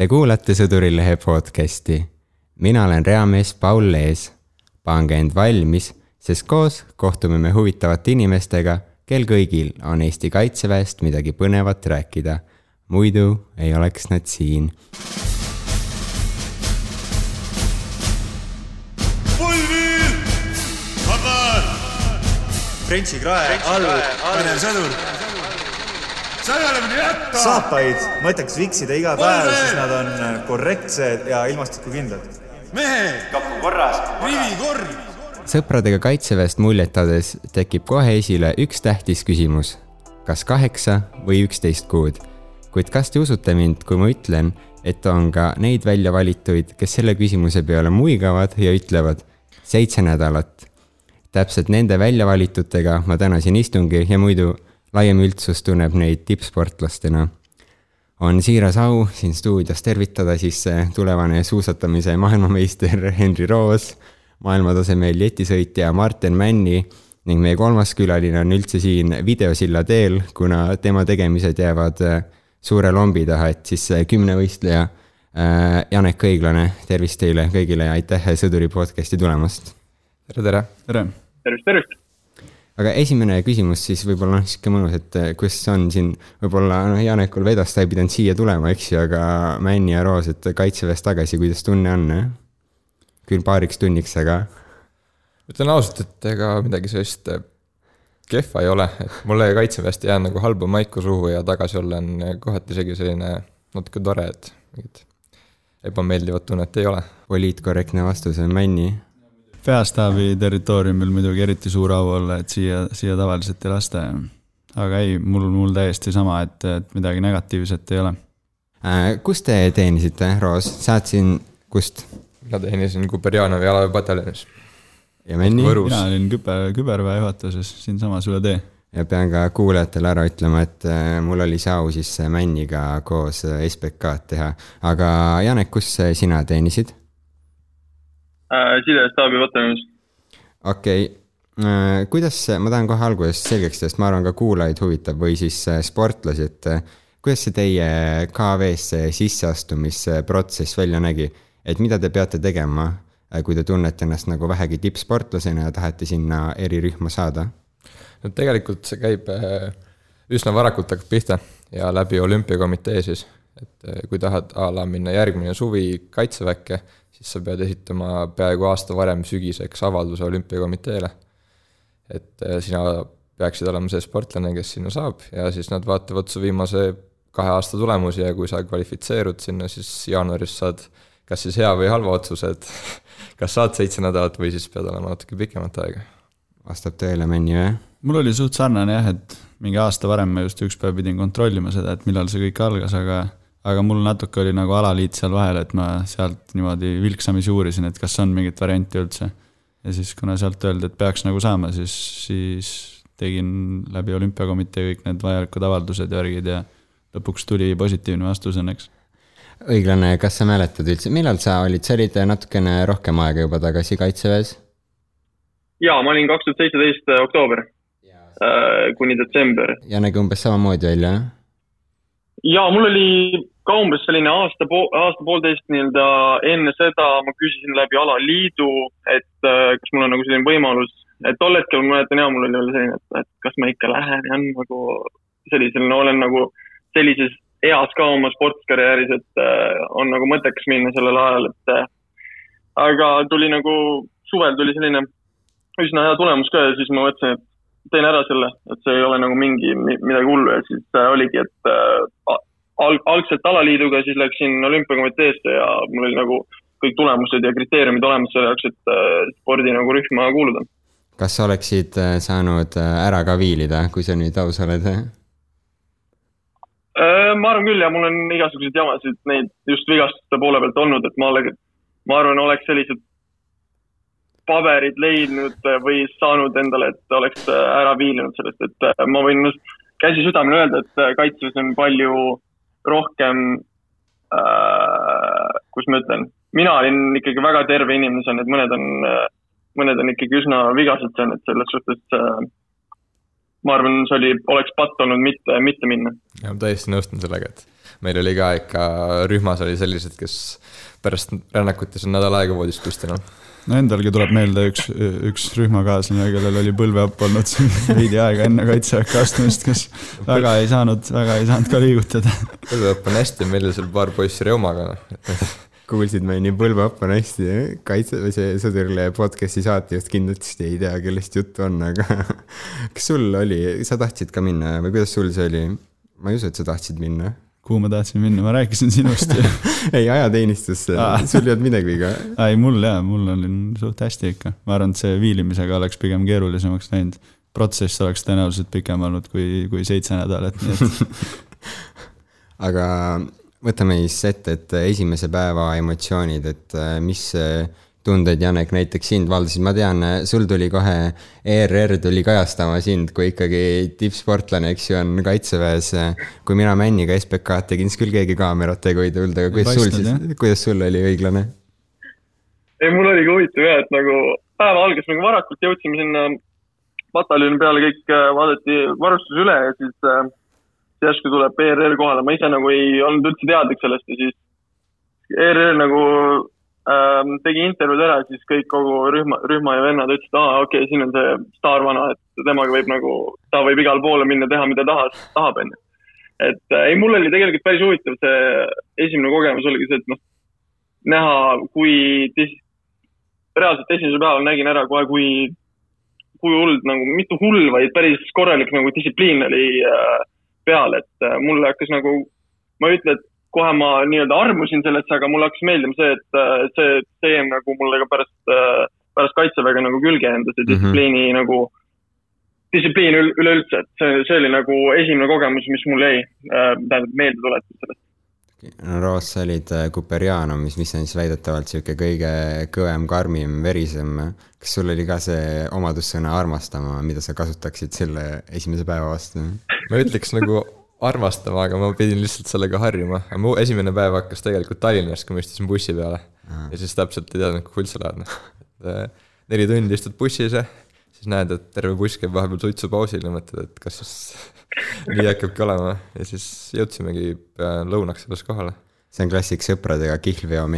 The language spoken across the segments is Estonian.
Te kuulate Sõdurilehe podcasti. mina olen reamees Paul Lees. pange end valmis, sest koos kohtume me huvitavate inimestega, kel kõigil on Eesti Kaitseväest midagi põnevat rääkida. muidu ei oleks nad siin. Prentsi krae all, Venemaa sõdur. Sõjaline jätta. saapaid mõtleks viksida iga päev, sest nad on äh, korrektsed ja ilmastikukindlad. mehed, kapp korras. rivi kord. sõpradega Kaitseväest muljetades tekib kohe esile üks tähtis küsimus. kas kaheksa või üksteist kuud? kuid kas te usute mind, kui ma ütlen, et on ka neid välja valituid, kes selle küsimuse peale muigavad ja ütlevad seitse nädalat. täpselt nende väljavalitutega ma täna siin istungi ja muidu laiem üldsus tunneb neid tippsportlastena on siiras au siin stuudios tervitada siis tulevane suusatamise maailmameister Henri Roos, maailmatasemel jetisõitja Martin Männi ning meie kolmas külaline on üldse siin videosilla teel, kuna tema tegemised jäävad eh, suure lombi taha, et siis eh, kümnevõistleja äh, Janek Õiglane, tervist teile kõigile ja aitäh Sõduri podcasti tulemast. tere, tere. tere. tervist, tervist. Aga esimene küsimus siis võib-olla noh, sihuke mõnus, et eh, kuidas on siin võib-olla noh, Janekul vedas, ta ei pidanud siia tulema, eks ju, aga Männi ja Roos, et kaitseväest tagasi, kuidas tunne on eh?? küll paariks tunniks, aga ütlen ausalt, et ega midagi sellist äh, kehva ei ole, et mulle kaitseväest ei jää nagu halba maiku suhu ja tagasi olla on kohati isegi selline natuke tore, et mingit ebameeldivat tunnet ei ole. poliitkorrektne vastus on Männi. Peastaabi territooriumil muidugi eriti suur au olla, et siia, siia tavaliselt ei lasta. aga ei, mul, mul täiesti sama, et, et midagi negatiivset ei ole. Äh, kus te teenisite, Roos, saatsin, kust? mina teenisin Kuperjanovi jalaväepataljonis. ja? Võrus. mina olin küber, küberväe juhatuses siinsamas üle tee. ja pean ka kuulajatele ära ütlema, et äh, mul oli see au siis Männiga koos äh, SBK-d teha. aga Janek, kus sina teenisid? Sidestaabi pataljonis. okei okay., kuidas, ma tahan kohe alguses selgeks teha, sest ma arvan, ka kuulajaid huvitab või siis äh, sportlasi, et äh, kuidas see teie KV-sse sisseastumisprotsess välja nägi, et mida te peate tegema, kui te tunnete ennast nagu vähegi tippsportlasena ja tahate sinna erirühma saada? no tegelikult see käib äh, üsna varakult hakkab pihta ja läbi olümpiakomitee siis, et äh, kui tahad a la minna järgmine suvi kaitseväkke, siis sa pead esitama peaaegu aasta varem sügiseks avalduse olümpiakomiteele. et äh, sina peaksid olema see sportlane, kes sinna saab ja siis nad vaatavad su viimase kahe aasta tulemusi ja kui sa kvalifitseerud sinna, siis jaanuaris saad kas siis hea või halva otsuse, et kas saad seitse nädalat või siis pead olema natuke pikemat aega vastab tõele, Männi või? mul oli suht sarnane jah, et mingi aasta varem ma just üks päev pidin kontrollima seda, et millal see kõik algas, aga aga mul natuke oli nagu alaliit seal vahel, et ma sealt niimoodi vilksamisi uurisin, et kas on mingit varianti üldse. ja siis, kuna sealt öeldi, et peaks nagu saama, siis, siis tegin läbi olümpiakomitee kõik need vajalikud avaldused ja värgid ja lõpuks tuli positiivne vastus õnneks. õiglane, kas sa mäletad üldse, millal sa olid, sa olid natukene rohkem aega juba tagasi kaitseväes? ja ma olin kaks tuhat seitseteist oktoober äh, kuni detsember. ja nägi umbes samamoodi välja, jah? Ja mul oli ka umbes selline aasta, aasta-poolteist nii-öelda enne seda ma küsisin läbi alaliidu, et äh, kas mul on nagu selline võimalus, et tol hetkel ma mäletan ja mul oli veel selline, et, et kas ma ikka lähen ja nagu sellisel, no olen nagu sellises eas ka oma sportkarjääris, et äh, on nagu mõttekas minna sellel ajal, et äh, aga tuli nagu suvel tuli selline üsna hea tulemus ka ja siis ma mõtlesin, et teen ära selle, et see ei ole nagu mingi mi- midagi hullu ja siis äh, oligi, et äh, alg-, algselt alaliiduga, siis läksin olümpiakomiteesse ja mul oli nagu kõik tulemused ja kriteeriumid olemas selle jaoks, et äh, spordi nagu rühma kuuluda. kas sa oleksid saanud ära ka viilida, kui sa nüüd aus oled? Ma arvan küll ja mul on igasuguseid jamasid neid just vigastuste poole pealt olnud, et ma olen, ma arvan, oleks sellised paberid leidnud või saanud endale, et oleks äh, ära viilinud sellest, et äh, ma võin käsi südamel öelda, et äh, kaitses on palju rohkem äh,, kus ma ütlen, mina olin ikkagi väga terve inimene seal, et mõned on, mõned on ikkagi üsna vigased seal, et selles suhtes äh, ma arvan, see oli, oleks patt olnud mitte, mitte minna. ja ma täiesti nõustun sellega, et meil oli ka ikka rühmas oli sellised, kes pärast rännakut ei saanud nädal aega voodist püsti enam. no endalgi tuleb meelde üks, üks rühmakaaslane, kellel oli põlveapp olnud siin veidi aega enne kaitseväkke astumist, kes väga ei saanud, väga ei saanud ka liigutada. põlveõpp on hästi, meil oli seal paar poissi reumaga, noh. kuulsid me nii põlveapp on hästi, kaitse või see sõdurile podcast'i saatejuht kindlasti ei tea, kellest juttu on, aga kas sul oli, sa tahtsid ka minna või kuidas sul see oli? ma ei usu, et sa tahtsid minna. Kuhu ma tahtsin minna, ma rääkisin sinust ei, ajateenistusse sul ei olnud midagi viga. ei, mul jaa, mul oli suht hästi ikka. ma arvan, et see viilimisega oleks pigem keerulisemaks läinud. protsess oleks tõenäoliselt pikem olnud kui, kui seitse nädalat, nii et aga võtame siis ette, et esimese päeva emotsioonid, et äh, mis tundeid, Janek, näiteks sind valdasid, ma tean, sul tuli kohe, ERR tuli kajastama sind kui ikkagi tippsportlane, eks ju, on kaitseväes. kui mina Männiga SBK-d tegin, siis küll keegi kaamerat ei tulnud, aga kuidas sul siis, kuidas sul oli õiglane? ei, mul oligi huvitav jah, et nagu päev algas nagu varakult, jõudsime sinna pataljoni peale, kõik äh, vaadati varustus üle ja siis äh, järsku tuleb ERR kohale, ma ise nagu ei olnud üldse teadlik sellest ja siis ERR nagu ähm, tegi intervjuud ära, siis kõik kogu rühma, rühma ja vennad ütlesid, aa okei okay,, siin on see staarvana, et temaga võib nagu, ta võib igale poole minna, teha mida tahas, tahab, onju. et äh, ei, mul oli tegelikult päris huvitav see esimene kogemus oligi see, et noh, näha, kui tis-, reaalselt esimesel päeval nägin ära kohe, kui, kui hull nagu, mitte hull, vaid päris korralik nagu distsipliin oli äh, peal, et äh, mulle hakkas nagu, ma ei ütle, et kohe ma nii-öelda armusin sellesse, aga mulle hakkas meeldima see, et äh, see teem nagu mulle ka pärast äh,, pärast kaitseväega nagu külge endas ja Mhm. distsipliini mm -hmm. nagu, distsipliin ül- üleüldse, et see, see oli nagu esimene kogemus, mis mul jäi äh,, tähendab meeldetuletus sellest. no Roos, sa olid äh, Kuperjanumis, mis on siis väidetavalt sihuke kõige kõvem, karmim, verisem. kas sul oli ka see omadussõna armastama, mida sa kasutaksid selle esimese päeva vastu? ma ütleks nagu armastama, aga ma pidin lihtsalt sellega harjuma, aga mu esimene päev hakkas tegelikult Tallinnast, kui ma istusin bussi peale. ja siis täpselt ei teadnud, kuhu üldse lähed, noh. et neli tundi istud bussis ja siis näed, et terve buss käib vahepeal suitsupausil ja mõtled, et kas siis nii hakkabki olema ja siis jõudsimegi pea lõunaks alles kohale. see on klassik sõpradega kihlveo,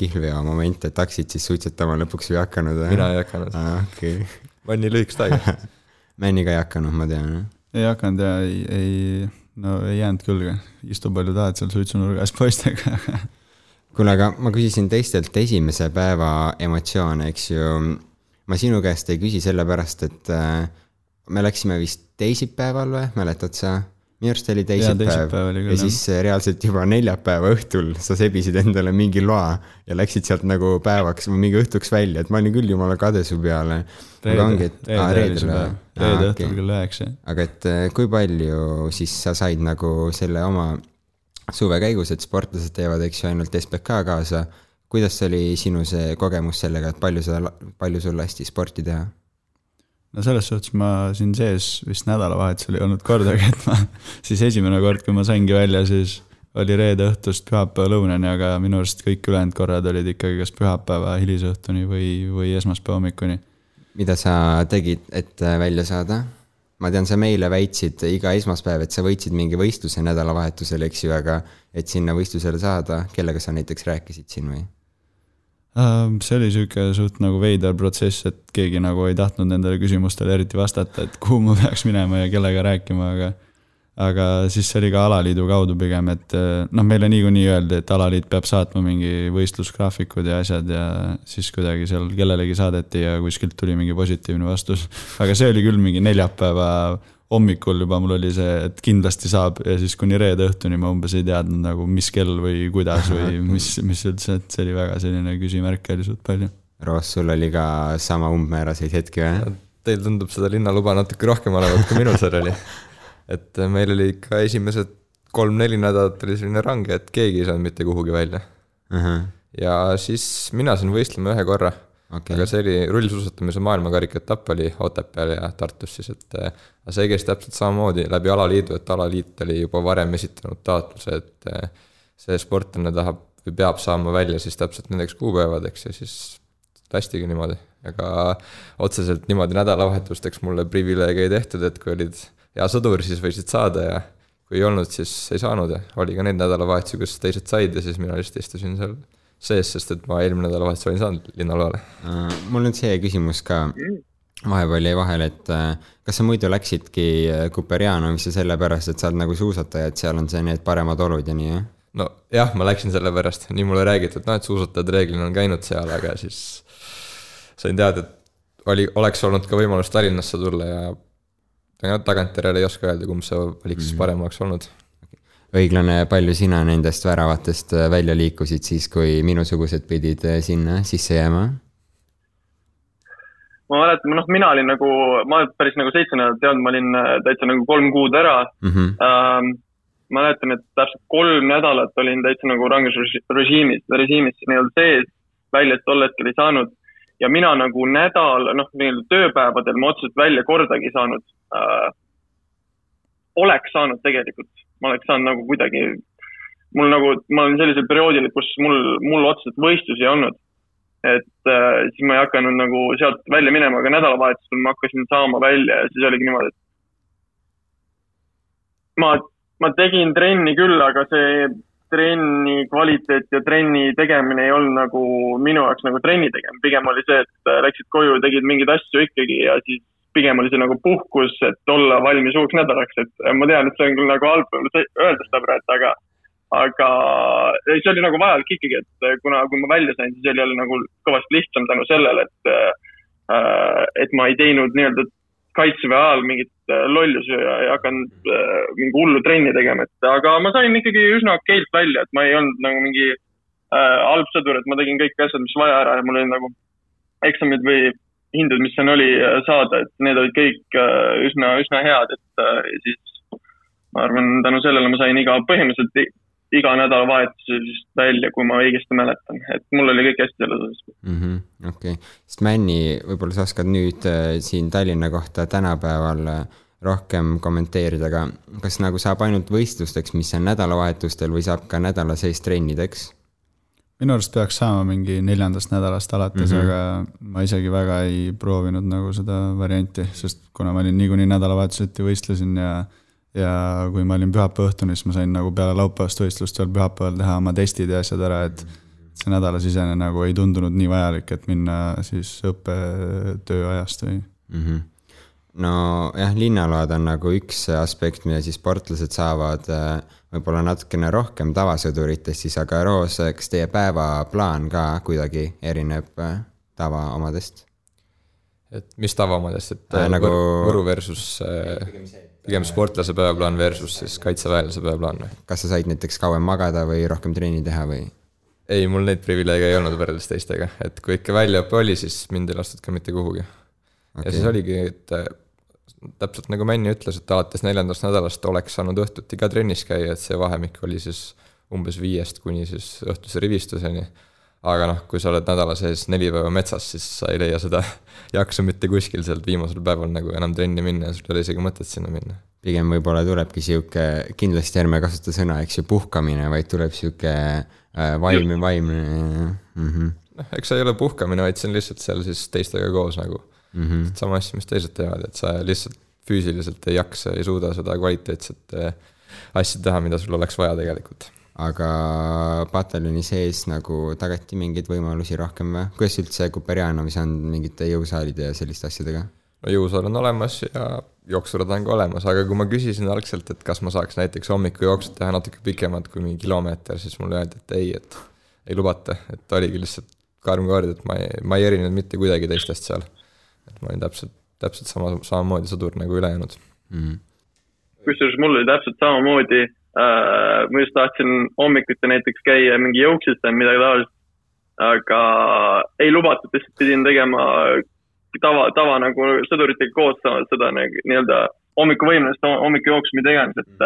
kihlveo moment, et hakkasid siis suitsetama, lõpuks ei hakanud või? mina ei hakanud, aa, okei okay.. ma olen nii lühikest aega. Männiga ei hakanud, ma tean. ei hakanud ja ei, ei, no ei jäänud küll, istu palju tahad seal suitsunurgas poistega. kuule, aga ma küsisin teistelt esimese päeva emotsioone, eks ju. ma sinu käest ei küsi sellepärast, et äh, me läksime vist teisipäeval või, mäletad sa? Minu arust oli teisipäev, küll, ja siis äh, reaalselt juba neljapäeva õhtul sa sebisid endale mingi loa ja läksid sealt nagu päevaks või mingi õhtuks välja, et ma olin küll jumala kade su peale. aga ongi, et aa, reede oli see või? Aa, reede õhtul kell üheksa. aga et äh, kui palju siis sa said nagu selle oma suve käigus, et sportlased teevad, eks ju, ainult SBK kaasa. kuidas oli sinu see kogemus sellega, et palju sa, palju sul lasti sporti teha? No selles suhtes ma siin sees vist nädalavahetusel ei olnud kordagi, et ma siis esimene kord, kui ma saingi välja, siis oli reede õhtust pühapäeva lõunani, aga minu arust kõik ülejäänud korrad olid ikkagi kas pühapäeva hilisõhtuni või, või esmaspäeva hommikuni. mida sa tegid, et äh, välja saada? ma tean, sa meile väitsid iga esmaspäev, et sa võitsid mingi võistluse nädalavahetusel, eks ju, aga et sinna võistlusele saada, kellega sa näiteks rääkisid siin või? Ähm, see oli sihuke suht nagu veider protsess, et keegi nagu ei tahtnud nendele küsimustele eriti vastata, et kuhu ma peaks minema ja kellega rääkima, aga aga siis see oli ka alaliidu kaudu pigem, et eh, noh, meile niikuinii öeldi, et alaliit peab saatma mingi võistlusgraafikud ja asjad ja siis kuidagi seal kellelegi saadeti ja kuskilt tuli mingi positiivne vastus. aga see oli küll mingi neljapäeva hommikul juba mul oli see, et kindlasti saab ja siis kuni reede õhtuni ma umbes ei teadnud nagu, mis kell või kuidas või mis, mis üldse, et see oli väga selline küsimärke oli suht palju. Roos, sul oli ka sama umbmääraseid hetki või? Teil tundub seda linnaluba natuke rohkem olevat, kui minul seal oli. et meil oli ikka esimesed kolm-neli nädalat oli selline range, et keegi ei saanud mitte kuhugi välja. ja siis mina sain võistlema ühe korra okei aga, see oli rullsuusatamise maailmakarika etapp oli Otepääl ja Tartus siis, et äh, aga see käis täpselt samamoodi läbi alaliidu, et alaliit oli juba varem esitanud taotluse, et äh, see sportlane tahab või peab saama välja siis täpselt nendeks kuupäevadeks ja siis lastigi niimoodi. aga otseselt niimoodi nädalavahetusteks mulle privileege ei tehtud, et kui olid hea sõdur, siis võisid saada ja kui ei olnud, siis ei saanud ja oli ka neid nädalavahetusi, kus teised said ja siis mina lihtsalt istusin seal sees, sest et ma eelmine nädalavahetus olin saanud linnaloale. Äh, mul on see küsimus ka, vahepeal jäi vahele, et äh, kas sa muidu läksidki Kuperjanovisse sellepärast, et sa oled nagu suusataja, et seal on see, need paremad olud ja nii, jah? no jah, ma läksin sellepärast, nii mulle räägiti, et noh, et suusatajad reeglina on käinud seal, aga siis sain teada, et oli, oleks olnud ka võimalus Tallinnasse tulla ja aga tagantjärele ei oska öelda, kumb see valik siis parem oleks olnud. Õiglane, palju sina nendest väravatest äh, välja liikusid siis, kui minusugused pidid äh, sinna sisse jääma? ma mäletan, noh, mina olin nagu, ma päris nagu seitse nädalat ei olnud, ma olin äh, täitsa nagu kolm kuud ära mm. -hmm. Ähm, mäletan, et täpselt kolm nädalat olin täitsa nagu ranges režiimis, režiimis nii-öelda sees, välja tol hetkel ei saanud. ja mina nagu nädal, noh, nii-öelda tööpäevadel ma otseselt välja kordagi ei saanud äh,. oleks saanud tegelikult, ma oleks saanud nagu kuidagi, mul nagu, ma olin sellisel perioodil, kus mul, mul otseselt võistlusi ei olnud. et äh, siis ma ei hakanud nagu sealt välja minema, aga nädalavahetusel ma hakkasin saama välja ja siis oligi niimoodi, et ma ma tegin trenni küll, aga see trenni kvaliteet ja trenni tegemine ei olnud nagu minu jaoks nagu trenni tegemine, pigem oli see, et äh, läksid koju, tegid mingeid asju ikkagi ja siis pigem oli see nagu puhkus, et olla valmis uueks nädalaks, et äh, ma tean, et see on küll nagu halb öelda seda praegu, aga aga see oli nagu vajalik ikkagi, et äh, kuna, kui ma välja sain, siis oli jälle nagu kõvasti lihtsam tänu sellele, et et ma ei teinud nii-öelda kaitseväe ajal mingit äh, lollusi ja ei hakanud äh, mingi hullu trenni tegema, et aga ma sain ikkagi üsna okeilt välja, et ma ei olnud nagu mingi äh, halb sõdur, et ma tegin kõik asjad, mis vaja ära ja mul olid nagu eksamid või hinded, mis seal oli äh, saada, et need olid kõik äh, üsna, üsna head, et äh, siis ma arvan, tänu sellele ma sain iga, põhimõtteliselt iga nädalavahetusest välja, kui ma õigesti mäletan, et mul oli kõik hästi selles osas mm -hmm,. okei okay., sest Männi, võib-olla sa oskad nüüd siin Tallinna kohta tänapäeval rohkem kommenteerida, aga kas nagu saab ainult võistlusteks, mis on nädalavahetustel või saab ka nädala sees trennideks? Minu arust peaks saama mingi neljandast nädalast alates mm, -hmm. aga ma isegi väga ei proovinud nagu seda varianti, sest kuna ma olin niikuinii nädalavahetuseti võistlesin ja ja kui ma olin pühapäeva õhtuni, siis ma sain nagu peale laupäevast võistlust veel pühapäeval teha oma testid ja asjad ära, et see nädalasisene nagu ei tundunud nii vajalik, et minna siis õppetöö ajast või mm. -hmm nojah, linnaload on nagu üks aspekt, mida siis sportlased saavad äh, võib-olla natukene rohkem tavasõduritest siis, aga Roos, kas teie päevaplaan ka kuidagi erineb äh, tavaomadest? et mis tavaomadest, et äh, nagu Võru versus äh, pigem sportlase päevaplaan versus siis kaitseväelase päevaplaan või? kas sa said näiteks kauem magada või rohkem trenni teha või? ei, mul neid privileege ei olnud võrreldes teistega, et kui ikka väljaõpe oli, siis mind ei lastud ka mitte kuhugi okay.. ja siis oligi, et äh, täpselt nagu Männi ütles, et alates neljandast nädalast oleks saanud õhtuti ka trennis käia, et see vahemik oli siis umbes viiest kuni siis õhtuse rivistuseni. Aga noh, kui sa oled nädala sees neli päeva metsas, siis sa ei leia seda jaksu mitte kuskil sealt viimasel päeval nagu enam trenni minna ja sul ei ole isegi mõtet sinna minna. pigem võib-olla tulebki sihuke, kindlasti ärme kasuta sõna, eks ju, puhkamine, vaid tuleb sihuke äh, vaimne, vaimne mm -hmm.. noh, eks see ei ole puhkamine, vaid see on lihtsalt seal siis teistega koos nagu mm -hmm. sama asja, mis teised teevad, et sa lihtsalt füüsiliselt ei jaksa, ei suuda seda kvaliteetset äh, asja teha, mida sul oleks vaja tegelikult aga pataljoni sees nagu tagati mingeid võimalusi rohkem või? kuidas üldse Kuperjanovis on mingite jõusaalide ja selliste asjadega? no jõusaal on olemas ja jooksurada on ka olemas, aga kui ma küsisin algselt, et kas ma saaks näiteks hommikujooksud teha natuke pikemad kui mingi kilomeeter, siis mulle öeldi, et ei, et ei lubata, et oligi lihtsalt karm kord, et ma ei, ma ei erinenud mitte kuidagi teistest seal. Et ma olin täpselt, täpselt sama, samamoodi sõdur nagu ülejäänud mm.. kusjuures mul oli täpselt samamoodi äh,. ma just tahtsin hommikuti näiteks käia mingi jooksutaja, midagi taolist. aga ei lubatud, lihtsalt pidin tegema tava, tava nagu sõduritega koos seda nagu nii-öelda hommikuvõimlust, hommikujooksu, mida iganes, et,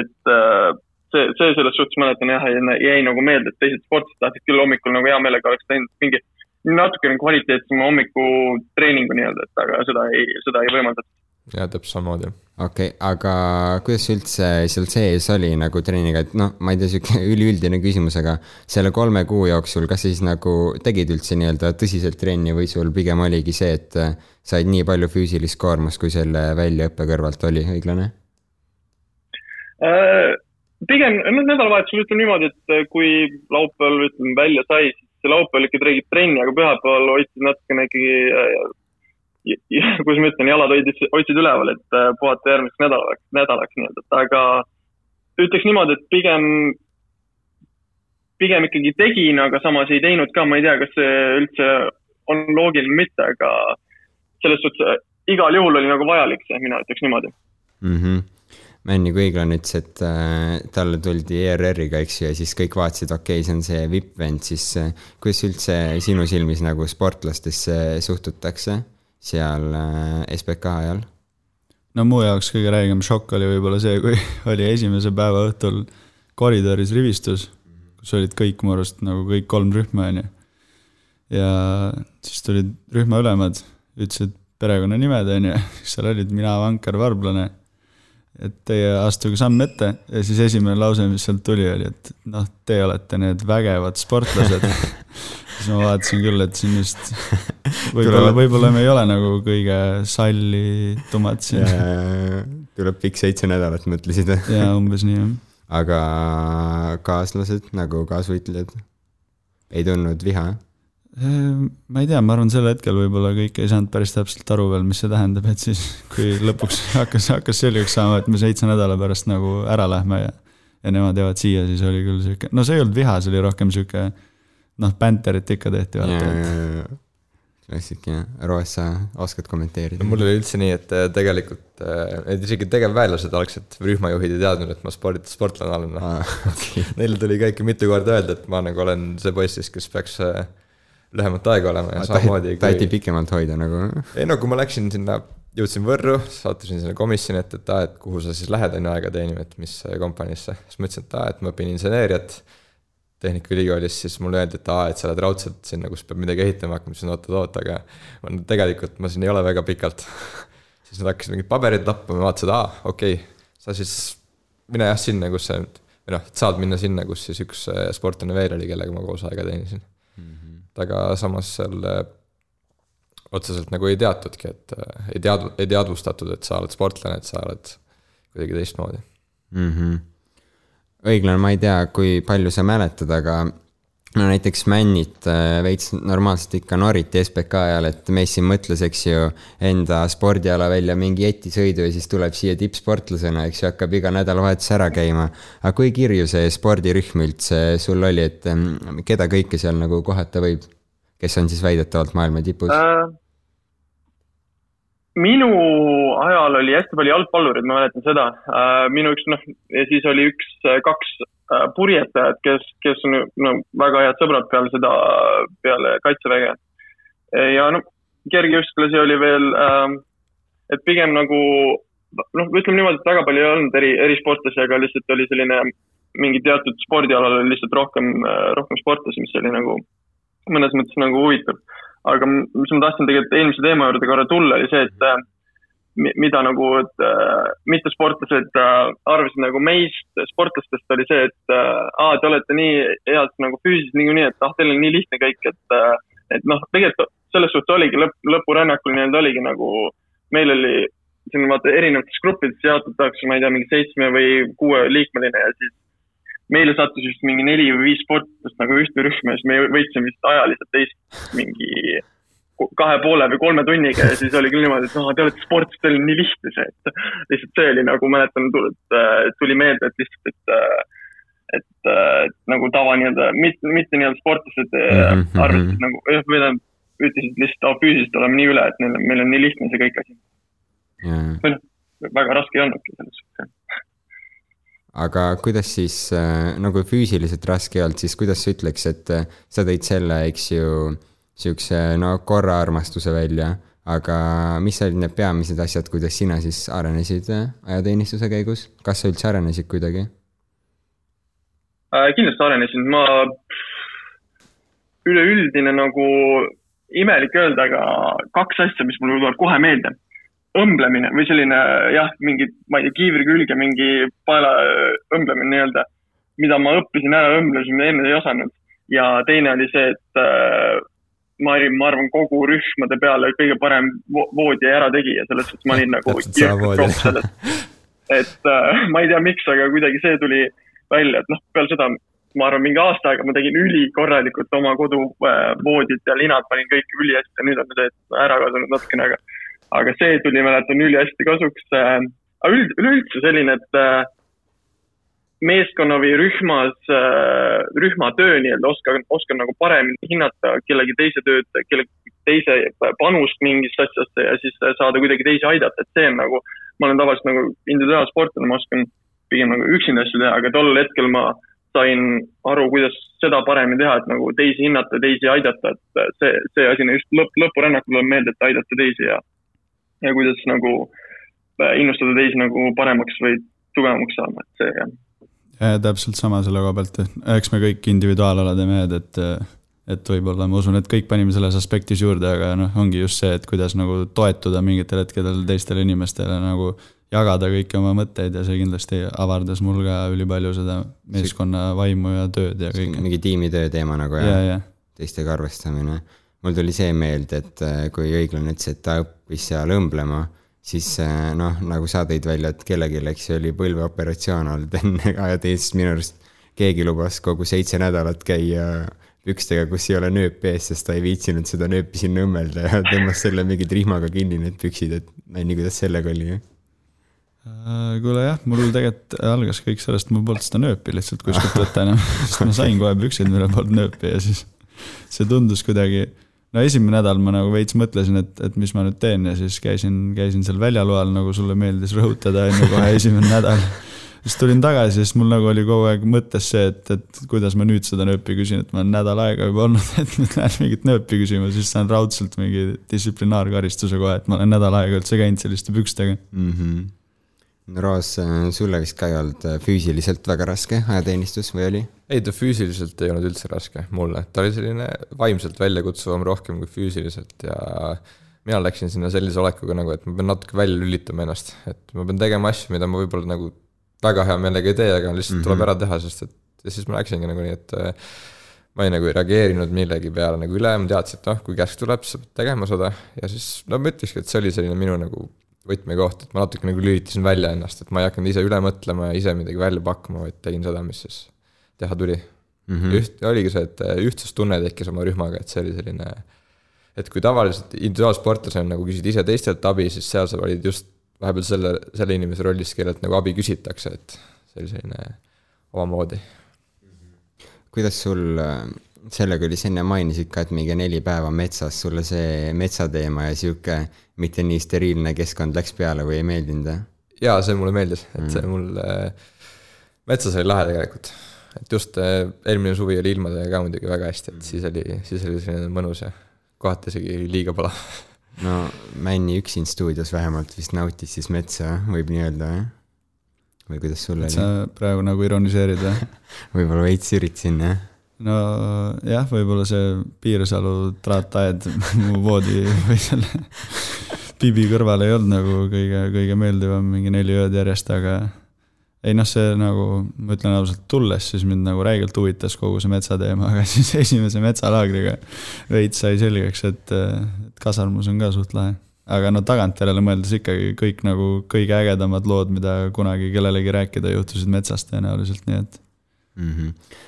et äh, see, see selles suhtes mäletan jah, jäi nagu meelde, et teised sportlased tahtsid küll hommikul nagu hea meelega oleks teinud mingi natukene kvaliteetsema hommikutreeningu nii-öelda, et aga seda ei, seda ei võimaldatud ja täpselt samamoodi. okei okay,, aga kuidas üldse seal sees oli nagu treeniga, et noh, ma ei tea, sihuke üliüldine küsimus, aga selle kolme kuu jooksul, kas sa siis nagu tegid üldse nii-öelda tõsiselt trenni või sul pigem oligi see, et said nii palju füüsilist koormust, kui selle väljaõppe kõrvalt oli õiglane? Äh, pigem, noh, nädalavahetusel ütleme niimoodi, et kui laupäeval ütleme välja sai, siis laupäeval ikka tegid trenni, aga pühapäeval hoidsid natukene ikkagi äh,, kuidas ma ütlen, jalad hoidsid, hoidsid üleval, et äh, puhata järgmiseks nädalaks, nädalaks nii-öelda, et aga ütleks niimoodi, et pigem, pigem ikkagi tegin, aga samas ei teinud ka, ma ei tea, kas see üldse on loogiline või mitte, aga selles suhtes äh, igal juhul oli nagu vajalik see, mina ütleks niimoodi mm. -hmm. Männi kui õiglane ütles, et äh, talle tuldi ERR-iga, eks ju, ja siis kõik vaatasid, okei okay,, see on see vipp-vend, siis äh, kuidas üldse sinu silmis nagu sportlastesse suhtutakse seal äh, SBK ajal? no mu jaoks kõige räigem šokk oli võib-olla see, kui oli esimese päeva õhtul koridoris rivistus, kus olid kõik mu arust nagu kõik kolm rühma, onju. ja siis tulid rühmaülemad, ütlesid perekonnanimed, onju, kes seal olid, mina, Vankar, Varblane. Et teie astuge samm ette ja siis esimene lause, mis sealt tuli, oli, et noh, te olete need vägevad sportlased. siis ma vaatasin küll, et siin vist võib-olla, võib-olla me ei ole nagu kõige sallitumad siin. tuleb pikk seitse nädalat, mõtlesid? jaa, umbes nii jah. aga kaaslased nagu kaasvõitlejad ei tundnud viha? Ehm, ma ei tea, ma arvan, sel hetkel võib-olla kõik ei saanud päris täpselt aru veel, mis see tähendab, et siis kui lõpuks hakkas, hakkas selgeks saama, et me seitse nädala pärast nagu ära lähme ja ja nemad jäävad siia, siis oli küll sihuke, no see ei olnud viha, see oli rohkem sihuke noh, bänterit ikka tehti vaata, et klassik jah, Roos, sa oskad kommenteerida no? mul oli üldse nii, et äh, tegelikult äh, need isegi tegevväelased algselt, rühmajuhid ei teadnud, et ma sport, sportlane olen. Neile tuli ka ikka mitu korda öelda, et ma nagu olen see poiss siis, kes peaks äh, lühemat aega olema ja samamoodi taheti pikemalt hoida nagu. ei no kui ma läksin sinna, jõudsin Võrru, sattusin sinna komisjoni ette, et aa, et kuhu sa siis lähed, on ju aega teenima, et mis kompaniisse. siis ma ütlesin, et aa, et ma õpin inseneeriat Tehnikaülikoolis, siis mulle öeldi, et aa, et sa lähed raudselt sinna, kus peab midagi ehitama hakkama, siis oot-oot, aga ma tegelikult ma siin ei ole väga pikalt. siis nad hakkasid mingeid pabereid lappama, vaatasid, aa, okei okay,, sa siis mine jah sinna, kus sa või noh, saad minna sinna, kus siis üks äh, sportlane veel oli, kellega ma koos aega teenisin. Aga samas seal otseselt nagu ei teatudki, et äh, ei tead-, ei teadvustatud, et sa oled sportlane, et sa oled kuidagi teistmoodi. mm. -hmm. õiglane, ma ei tea, kui palju sa mäletad, aga no näiteks Männit äh, veits normaalselt ikka noriti SBK ajal, et mees siin mõtles, eks ju, enda spordiala välja mingi jetisõidu ja siis tuleb siia tippsportlasena, eks ju, hakkab iga nädalavahetus ära käima. aga kui kirju see spordirühm üldse sul oli, et mm, keda kõike seal nagu kohata võib? kes on siis väidetavalt maailma tipus? äh,. minu ajal oli hästi palju jalgpallureid, ma mäletan seda äh,. minu üks noh, ja siis oli üks, kaks äh, purjetajat, kes, kes on no, väga head sõbrad peale seda, peale kaitseväge. ja noh, kergejõustlasi oli veel äh,, et pigem nagu noh, ütleme niimoodi, et väga palju ei olnud eri, erisportlasi, aga lihtsalt oli selline mingi teatud spordialal oli lihtsalt rohkem, rohkem sportlasi, mis oli nagu mõnes mõttes nagu huvitav. aga mis ma tahtsin tegelikult eelmise teema juurde korra tulla, oli see, et äh, mida nagu, et äh, mittesportlased äh, arvasid nagu meist, sportlastest oli see, et äh, aa, te olete nii head nagu füüsiliselt niikuinii, et ah, teil on nii lihtne kõik, et et noh, tegelikult selles suhtes oligi lõpp, lõpurännakul nii-öelda oligi nagu, meil oli siin vaata erinevates gruppides jaotatakse, ma ei tea, mingi seitsme või kuueliikmeline ja siis meile sattus vist mingi neli või viis sportlast nagu ühte rühma ja siis me võitsime vist ajaliselt teist mingi kahe poole või kolme tunniga ja siis oli küll niimoodi, et noh, te olete sportlased, teil on nii lihtne see, et lihtsalt see oli nagu mäletan, tuli meelde, et lihtsalt, et et, et nagu tava nii-öelda, mitte, mitte nii-öelda sportlased mm -hmm. arvasid nagu, või tähendab, ütlesid lihtsalt, et füüsiliselt oleme nii üle, et meil, meil on nii lihtne see kõik asi. või noh, väga raske ei olnudki selles suhtes. aga kuidas siis, no kui füüsiliselt raske ei olnud, siis kuidas sa ütleks, et äh, sa tõid selle, eks ju, siukse no korraarmastuse välja, aga mis olid need peamised asjad, kuidas sina siis arenesid äh, ajateenistuse käigus, kas sa üldse arenesid kuidagi? äh,. kindlasti arenesin, ma üleüldine nagu imelik öelda, aga kaks asja, mis mul tulevad kohe meelde. õmblemine või selline jah, mingi, ma ei tea, kiivri külge mingi paela äh, õmblemine nii-öelda, mida ma õppisin ära õmblemise, mida enne ei osanud. ja teine oli see, et äh, ma olin, ma arvan, kogu rühmade peale kõige parem vo voodi ärategija, selles suhtes ma olin nagu Täpselt samamoodi. sellest. et äh, ma ei tea, miks, aga kuidagi see tuli välja, et noh, peale seda ma arvan, mingi aasta aega ma tegin ülikorralikult oma koduvoodid ja linad panin kõik ülihästi ja nüüd on see ära kadunud natukene, aga, aga see tuli, mäletan, ülihästi kasuks äh,. aga üld, üleüldse selline, et äh, meeskonna või rühmas äh,, rühma töö nii-öelda oskan, oskan nagu paremini hinnata kellegi teise tööd, kellegi teise panust mingisse asjasse ja siis saada kuidagi teisi aidata, et see on nagu, ma olen tavaliselt nagu individuaalsportlane, ma oskan pigem nagu üksinda asju teha, aga tol hetkel ma sain aru, kuidas seda paremini teha, et nagu teisi hinnata, teisi aidata, et see, see asi just lõpp, lõpurännakul tuleb meelde, et aidata teisi ja, ja kuidas nagu äh, innustada teisi nagu paremaks või tugevamaks saama, et see jah ja täpselt sama selle koha pealt, eks me kõik individuaalalade mehed, et et võib-olla ma usun, et kõik panime selles aspektis juurde, aga noh, ongi just see, et kuidas nagu toetuda mingitel hetkedel teistele inimestele nagu jagada kõiki oma mõtteid ja see kindlasti avardas mul ka ülipalju seda meeskonna vaimu ja tööd ja kõike. mingi tiimitöö teema nagu ja, ja, ja. teistega arvestamine. mul tuli see meelde, et äh, kui õiglane ütles, et ta õppis seal õmblema, siis äh, noh, nagu sa tõid välja, et kellelgi, eks ju, oli põlveoperatsioon olnud enne ajateenistust minu arust. keegi lubas kogu seitse nädalat käia pükstega, kus ei ole nööpi ees, sest ta ei viitsinud seda nööpi sinna õmmelda ja tõmbas selle mingi rihmaga kinni, need püksid, et tea, kuidas sellega oli Äh, kuule jah, mul tegelikult algas kõik sellest, mul polnud seda nööpi lihtsalt kuskilt võtta enam, sest ma sain kohe püksid, millel polnud nööpi ja siis see tundus kuidagi, no esimene nädal ma nagu veits mõtlesin, et, et mis ma nüüd teen ja siis käisin, käisin seal väljaloal, nagu sulle meeldis rõhutada, on ju, kohe esimene nädal. siis tulin tagasi, siis mul nagu oli kogu aeg mõttes see, et, et kuidas ma nüüd seda nööpi küsin, et ma olen nädal aega juba olnud, et nüüd lähen mingit nööpi küsima, siis saan raudselt mingi distsiplinaarkaristuse kohe, et ma olen nädal aega üldse käinud selliste pükstega mm. -hmm. Roos, sulle vist ka ei olnud füüsiliselt väga raske ajateenistus või oli? Ei, ta füüsiliselt ei olnud üldse raske mulle, ta oli selline vaimselt väljakutsuvam rohkem kui füüsiliselt ja mina läksin sinna sellise olekuga nagu, et ma pean natuke välja lülitama ennast, et ma pean tegema asju, mida ma võib-olla nagu väga hea meelega ei tee, aga lihtsalt mm -hmm. tuleb ära teha, sest et ja siis ma läksingi nagu nii, et äh, ma ei nagu ei reageerinud millegi peale nagu üle, ma teadsin, et noh, kui käsk tuleb, siis sa pead tegema seda. Ja siis no ma ütlekski, et see oli selline minu nagu võtmekoht, et ma natuke nagu lülitasin välja ennast, et ma ei hakanud ise üle mõtlema ja ise midagi välja pakkuma, vaid tegin seda, mis siis teha tuli mm. -hmm. üht, oligi see, et ühtsustunne tekkis oma rühmaga, et see oli selline, et kui tavaliselt individuaalsportlasena nagu küsid ise teistelt abi, siis seal sa olid just vahepeal selle, selle inimese rollis, kellelt nagu abi küsitakse, et see oli selline omamoodi. kuidas sul sellega oli, sa enne mainisid ka, et mingi neli päeva metsas, sulle see metsateema ja sihuke mitte nii steriilne keskkond läks peale või ei meeldinud või? jaa, see mulle meeldis, et see mul äh, metsas oli lahe tegelikult. Et just äh, eelmine suvi oli ilmadega ka muidugi väga hästi, et siis oli, siis oli selline mõnus ja kohati isegi liiga palav. no Männi üksin stuudios vähemalt vist nautis siis metsa, võib nii öelda, jah? või kuidas sul oli? sa praegu nagu ironiseerid või võib-olla veits üritasin, jah nojah, võib-olla see Piirsalu traataed mu voodi või selle Bibi kõrval ei olnud nagu kõige, kõige meeldivam mingi neli ööd järjest, aga ei noh, see nagu, ma ütlen ausalt, tulles siis mind nagu räigelt huvitas kogu see metsateema, aga siis esimese metsalaagriga veits sai selgeks, et, et kasarmus on ka suht lahe. aga no tagantjärele mõeldes ikkagi kõik nagu kõige ägedamad lood, mida kunagi kellelegi rääkida juhtusid metsas tõenäoliselt, nii et mm. -hmm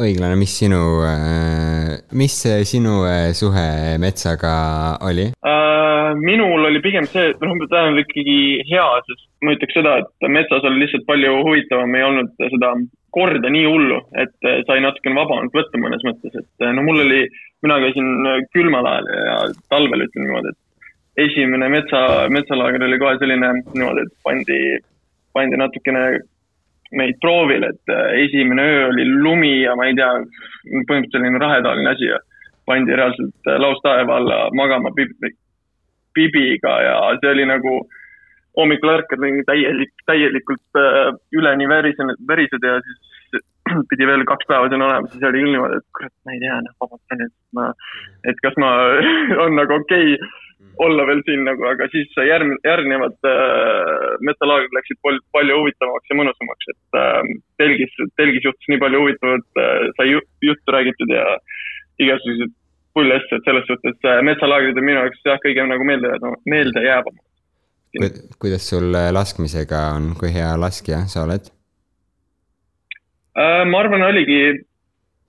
õiglane, mis sinu, äh, mis sinu äh, suhe metsaga oli uh,? minul oli pigem see, noh, tähendab ikkagi hea, sest ma ütleks seda, et metsas oli lihtsalt palju huvitavam, ei olnud seda korda nii hullu, et sai natukene vabamalt võtta mõnes mõttes, et no mul oli, mina käisin külmal ajal ja talvel ütleme niimoodi, et esimene metsa, metsalaager oli kohe selline niimoodi, et pandi, pandi natukene meid proovile, et äh, esimene öö oli lumi ja ma ei tea, põhimõtteliselt selline rahetaoline asi ja pandi reaalselt äh, laustaeva alla magama pibi, pibiga ja see oli nagu hommikul ärkad täielik, täielikult äh, üleni värisenud, värised ja siis pidi veel kaks päeva siin olema, siis oli küll niimoodi, et kurat, ma ei tea, noh, vabandust, ma, et kas ma, on nagu okei. okay, olla veel siin nagu, aga siis järgmine, järgnevad äh, metalaagrid läksid pol- palju huvitavamaks ja mõnusamaks, et äh, telgis, telgis juhtus nii palju huvitavat äh,, sai ju, juttu räägitud ja igasuguseid pull asju, et selles suhtes äh, metsalaagrid on minu jaoks jah, kõige nagu meelde, meeldejäävam. kuidas sul äh, laskmisega on, kui hea laskja sa oled? Äh, ma arvan, oligi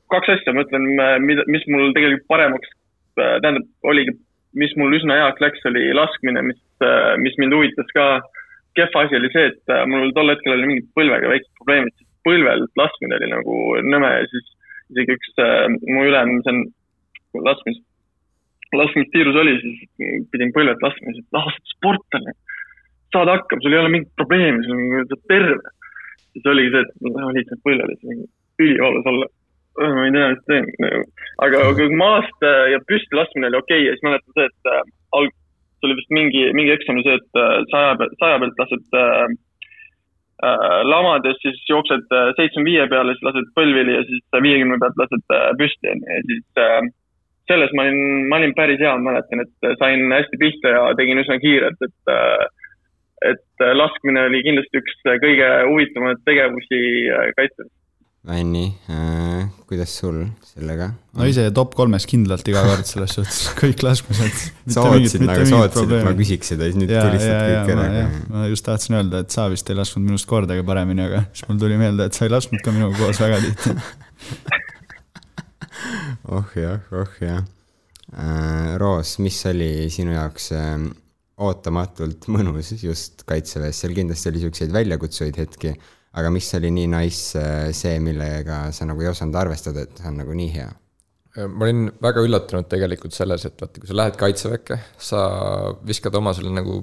kaks asja, ma ütlen, mida, mis mul tegelikult paremaks, tähendab, oligi, mis mul üsna heaks läks, oli laskmine, mis, mis mind huvitas ka. kehva asi oli see, et äh, mul tol hetkel oli mingid põlvega väiksed probleemid, siis põlvelt laskmine oli nagu nõme ja siis isegi üks äh, mu ülem, see on laskmis, laskmistiirus oli, siis pidin põlvelt laskma, siis, et ah, sa oled sportlane, saad hakkama, sul ei ole mingit probleemi, sul on, terve siis oligi see, et ma lihtsalt põlvele, siis ülivalus olla. Ma ei tea, mis teen aga maast äh, ja püsti laskmine oli okei okay, ja siis mäletan see, et äh, alg-, see oli vist mingi, mingi eksam oli see, et äh, saja pealt, saja pealt lased äh, lamades, siis jooksed seitsmekümne viie peale, siis lased põlvili ja siis viiekümne pealt lased püsti onju ja siis äh, selles ma olin, ma olin päris hea, ma mäletan, et sain hästi pihta ja tegin üsna kiirelt, et et laskmine oli kindlasti üks kõige huvitavamaid tegevusi kaitses. Anni äh,, kuidas sul sellega? no ise top kolmes kindlalt iga kord selles suhtes, kõik laskmised. sa ootasid nagu, sa ootasid, et ma küsiks seda, siis nüüd ja, ja, tulistad ja kõik ma, ära ma just tahtsin öelda, et sa vist ei lasknud minust kordagi paremini, aga siis mul tuli meelde, et sa ei lasknud ka minuga koos väga tihti. oh jah, oh jah äh,. Roos, mis oli sinu jaoks äh, ootamatult mõnus just kaitseväes, seal kindlasti oli siukseid väljakutsuvaid hetki, aga mis oli nii nice äh, see, millega sa nagu ei osanud arvestada, et see on nagu nii hea? ma olin väga üllatunud tegelikult selles, et vaata, kui sa lähed kaitseväkke, sa viskad oma selle nagu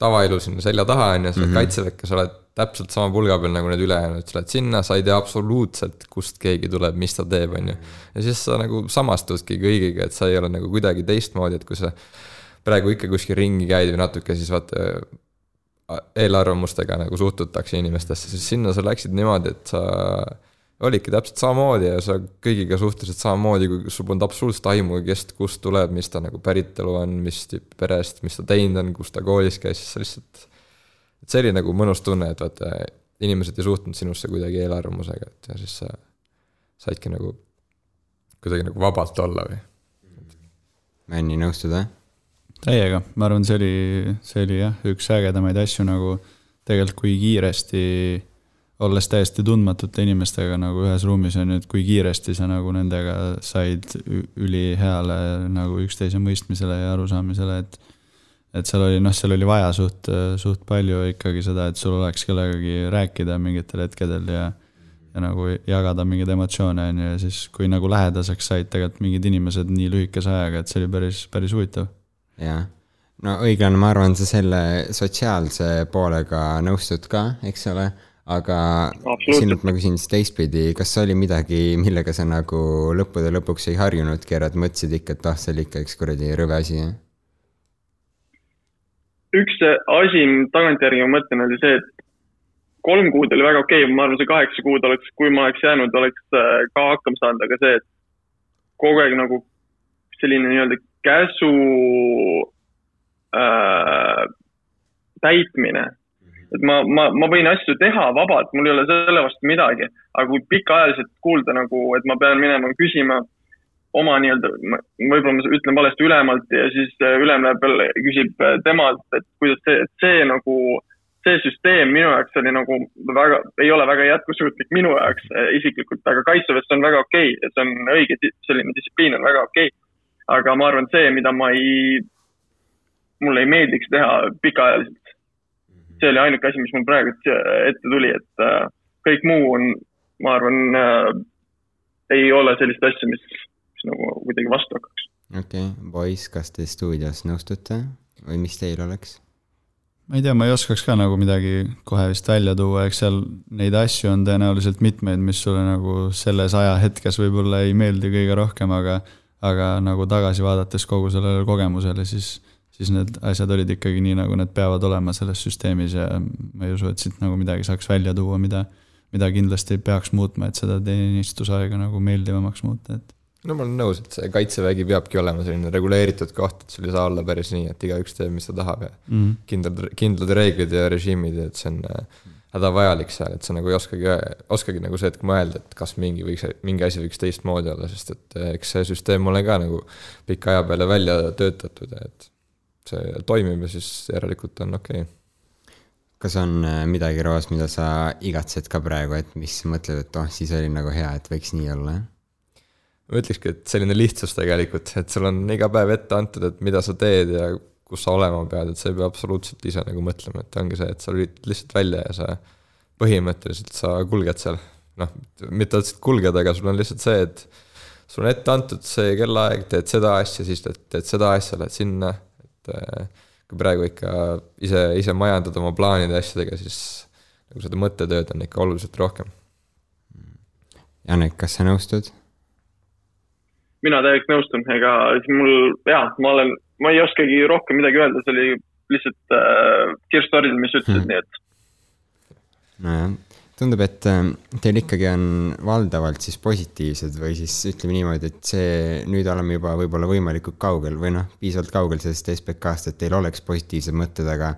tavaelu sinna selja taha, on ju, sa lähed kaitseväkke, sa oled täpselt sama pulga peal nagu need ülejäänud, sa lähed sinna, sa ei tea absoluutselt, kust keegi tuleb, mis ta teeb, on ju. ja siis sa nagu samastudki kõigiga, et sa ei ole nagu kuidagi teistmoodi, et kui sa praegu ikka kuskil ringi käid või natuke, siis vaata eelarvamustega nagu suhtutakse inimestesse, siis sinna sa läksid niimoodi, et sa olidki täpselt samamoodi ja sa kõigiga suhtlesid samamoodi, kui sul polnud absoluutselt aimu, kes, kust tuleb, mis ta nagu päritolu on, mis tüüpi perest, mis ta teinud on, kus ta koolis käis, siis sa lihtsalt et see oli nagu mõnus tunne, et vaata, inimesed ei suhtunud sinusse kuidagi eelarvamusega, et ja siis sa saidki nagu kuidagi nagu vabalt olla või. Anni, nõustud või? täiega, ma arvan, see oli, see oli jah, üks ägedamaid asju nagu tegelikult, kui kiiresti, olles täiesti tundmatute inimestega nagu ühes ruumis on ju, et kui kiiresti sa nagu nendega said üliheale nagu üksteise mõistmisele ja arusaamisele, et et seal oli noh, seal oli vaja suht, suht palju ikkagi seda, et sul oleks kellegagi rääkida mingitel hetkedel ja ja nagu jagada mingeid emotsioone on ju ja siis, kui nagu lähedaseks said tegelikult mingid inimesed nii lühikese ajaga, et see oli päris, päris huvitav jah, no õiglane, ma arvan, sa selle sotsiaalse poolega nõustud ka, eks ole, aga sinult ma küsin siis teistpidi, kas oli midagi, millega sa nagu lõppude lõpuks ei harjunudki ära, et mõtlesid ikka, et ah, see oli ikka üks kuradi rõve asi, jah? üks asi, tagantjärgi ma mõtlen, oli see, et kolm kuud oli väga okei okay., ma arvan, see kaheksa kuud oleks, kui ma oleks jäänud, oleks äh, ka hakkama saanud, aga see, et kogu aeg nagu selline nii-öelda käsu äh, täitmine. et ma, ma, ma võin asju teha vabalt, mul ei ole selle vastu midagi, aga kui pikaajaliselt kuulda nagu, et ma pean minema küsima oma nii-öelda, võib-olla ma ütlen valesti ülemalt ja siis äh, ülem läheb jälle, küsib äh, temalt, et kuidas see, et see nagu, see süsteem minu jaoks oli nagu väga, ei ole väga jätkusuutlik minu jaoks äh, isiklikult, aga kaitseväes see on väga okei okay,, see on õige, selline distsipliin on väga okei okay.. Aga ma arvan, see, mida ma ei, mulle ei meeldiks teha pikaajaliselt, see oli ainuke asi, mis mul praegu ette tuli, et äh, kõik muu on, ma arvan äh,, ei ole sellist asja, mis, mis nagu kuidagi vastu hakkaks. okei okay., poiss, kas te stuudios nõustute või mis teil oleks? ma ei tea, ma ei oskaks ka nagu midagi kohe vist välja tuua, eks seal neid asju on tõenäoliselt mitmeid, mis sulle nagu selles ajahetkes võib-olla ei meeldi kõige rohkem, aga aga nagu tagasi vaadates kogu sellele kogemusele, siis siis need asjad olid ikkagi nii, nagu need peavad olema selles süsteemis ja ma ei usu, et siit nagu midagi saaks välja tuua, mida mida kindlasti peaks muutma, et seda teenistusaega nagu meeldivamaks muuta, et no ma olen nõus, et see kaitsevägi peabki olema selline reguleeritud koht, et sul ei saa olla päris nii, et igaüks teeb, mis ta tahab ja mm -hmm. kindlad, kindlad reeglid ja režiimid et see on äh, hädavajalik seal, et sa nagu ei oskagi, oskagi nagu see hetk mõelda, et kas mingi võiks, mingi asi võiks teistmoodi olla, sest et äh, eks see süsteem ole ka nagu pika aja peale välja töötatud ja et see toimib ja siis järelikult on okei. Okay kas on äh, midagi, Roos, mida sa igatsed ka praegu, et mis mõtled, et oh, siis oli nagu hea, et võiks nii olla, ma ütlekski, et selline lihtsus tegelikult, et sul on iga päev ette antud, et mida sa teed ja kus sa olema pead, et sa ei pea absoluutselt ise nagu mõtlema, et ongi see, et sa lülitad lihtsalt välja ja sa põhimõtteliselt sa kulged seal. noh, mitte otseselt kulged, aga sul on lihtsalt see, et sul on ette antud see kellaaeg, teed seda asja, siis teed, teed seda asja, lähed sinna, et äh, kui praegu ikka ise, ise majandad oma plaanide asjadega, siis nagu seda mõttetööd on ikka oluliselt rohkem. Janek, kas sa nõustud? mina täielikult nõustun, ega mul jaa, ma olen, ma ei oskagi rohkem midagi öelda, see oli lihtsalt äh, kirss tordil, mis ütlesid hmm., nii et. nojah, tundub, et äh, teil ikkagi on valdavalt siis positiivsed või siis ütleme niimoodi, et see, nüüd oleme juba võib-olla võimalikult kaugel või noh, piisavalt kaugel sellest SBK-st, et teil oleks positiivsed mõtted, aga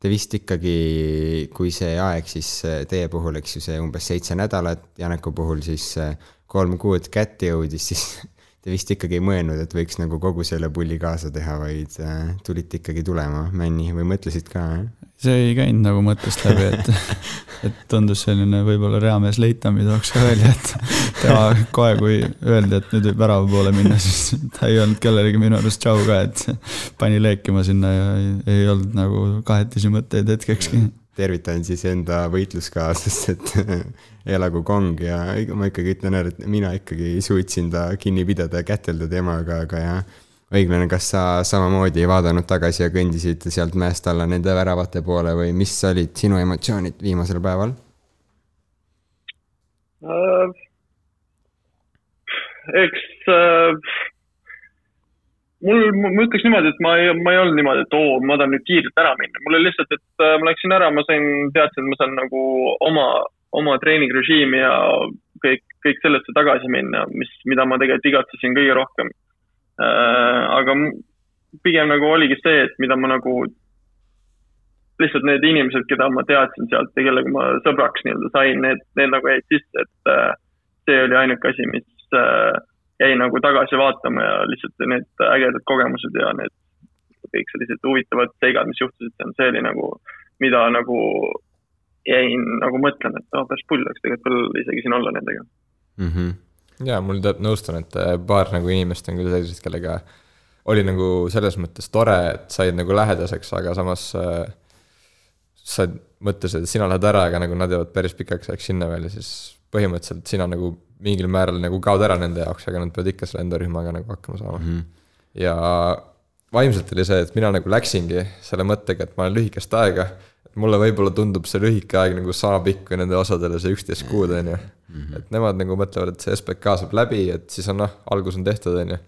te vist ikkagi, kui see aeg siis äh, teie puhul, eks ju, see umbes seitse nädalat, Janeku puhul siis äh, kolm kuud kätte jõudis, siis te vist ikkagi ei mõelnud, et võiks nagu kogu selle pulli kaasa teha, vaid äh, tulite ikkagi tulema Männi või mõtlesid ka see ei käinud nagu mõttest läbi, et, et tundus selline võib-olla reamees Leitami tooks ka välja, et tema kohe, kui öeldi, et nüüd võib värava poole minna, siis ta ei olnud kellelegi minu arust tšau ka, et pani leekima sinna ja ei, ei olnud nagu kahetisi mõtteid hetkekski tervitan siis enda võitluskaaslast, et elagu kong ja ma ikkagi ütlen ära, et mina ikkagi suutsin ta kinni pidada ja kätelda temaga, aga jah, õiglane, kas sa samamoodi ei vaadanud tagasi ja kõndisid sealt mäest alla nende väravate poole või mis olid sinu emotsioonid viimasel päeval uh,? eks uh mul, ma ütleks niimoodi, et ma ei, ma ei olnud niimoodi, et oo, ma tahan nüüd kiirelt ära minna. mul oli lihtsalt, et äh, ma läksin ära, ma sain, teadsin, et ma saan nagu oma, oma treeningrežiimi ja kõik, kõik sellesse tagasi minna, mis, mida ma tegelikult igatsesin kõige rohkem äh,. aga pigem nagu oligi see, et mida ma nagu, lihtsalt need inimesed, keda ma teadsin sealt ja kellega ma sõbraks nii-öelda sain, need, need nagu jäid sisse, et äh, see oli ainuke asi, mis äh, jäi nagu tagasi vaatama ja lihtsalt need ägedad kogemused ja need kõik sellised huvitavad seigad, mis juhtusid see oli nagu, mida nagu jäin nagu mõtlema, et oh, päris pull oleks tegelikult veel isegi siin olla nendega mm. -hmm. ja mul tead, nõustun, et äh, paar nagu inimest on küll sellised, kellega oli nagu selles mõttes tore, et said nagu lähedaseks, aga samas äh, sa mõtlesid, et sina lähed ära, aga nagu nad jäävad päris pikaks ajaks sinna veel ja siis põhimõtteliselt sina nagu mingil määral nagu kaod ära nende jaoks, aga nad peavad ikka selle enda rühmaga nagu hakkama saama mm. -hmm. ja vaimselt oli see, et mina nagu läksingi selle mõttega, et ma olen lühikest aega, mulle võib-olla tundub see lühike aeg nagu sama pikk kui nende osadele see üksteist kuud, on ju. Mhm. et nemad nagu mõtlevad, et see SBK saab läbi, et siis on noh, algus on tehtud, on ju.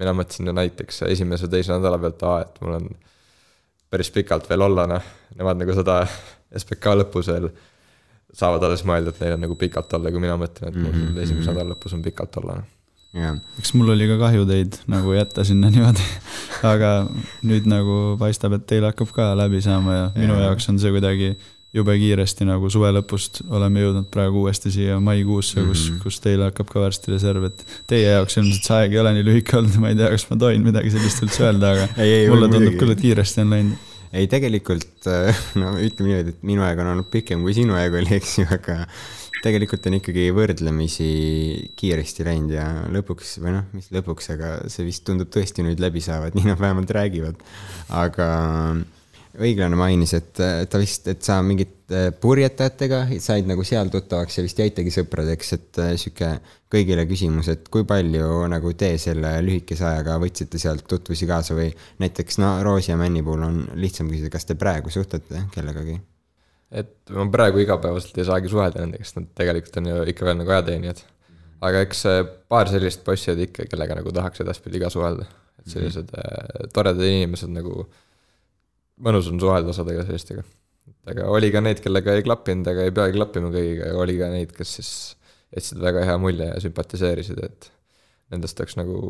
mina mõtlesin näiteks esimese, teise nädala pealt, aa, et mul on päris pikalt veel olla, noh. Nemad nagu seda SBK lõpus veel saavad alles mõelda, et neil on nagu pikalt olla, kui mina mõtlen, et mul mm -hmm. esimese nädala lõpus on pikalt olla. Yeah. eks mul oli ka kahju teid nagu jätta sinna niimoodi, aga nüüd nagu paistab, et teil hakkab ka läbi saama ja minu yeah. jaoks on see kuidagi jube kiiresti nagu suve lõpust oleme jõudnud praegu uuesti siia maikuusse, kus mm, -hmm. kus teil hakkab ka varsti reserv, et teie jaoks ilmselt see aeg ei ole nii lühike olnud, ma ei tea, kas ma tohin midagi sellist üldse öelda, aga ei, ei, mulle tundub küll, et kiiresti on läinud ei, tegelikult äh, no ütleme niimoodi, et minu aeg on olnud pikem kui sinu aeg oli, eks ju, aga tegelikult on ikkagi võrdlemisi kiiresti läinud ja lõpuks, või noh, mis lõpuks, aga see vist tundub tõesti nüüd läbi saavad, nii nad vähemalt räägivad. aga õiglane mainis, et ta vist, et sa mingit purjetajatega said nagu seal tuttavaks ja vist jäitegi sõpradeks, et äh, sihuke kõigile küsimus, et kui palju nagu te selle lühikese ajaga võtsite sealt tutvusi kaasa või näiteks no Roosi ja Männi puhul on lihtsam küsida, kas te praegu suhtlete kellegagi? et ma praegu igapäevaselt ei saagi suhelda nendega, sest nad tegelikult on ju ikka veel nagu ajateenijad. aga eks paar sellist bossi oli ikka, kellega nagu tahaks edaspidi ka suhelda, et sellised mm -hmm. toredad inimesed nagu mõnus on suhelda osadega sellistega. Aga oli ka neid, kellega ei klappinud, aga ei peagi klappima kõigiga. Ja oli ka neid, kes siis jätsid väga hea mulje ja sümpatiseerisid, et nendest oleks nagu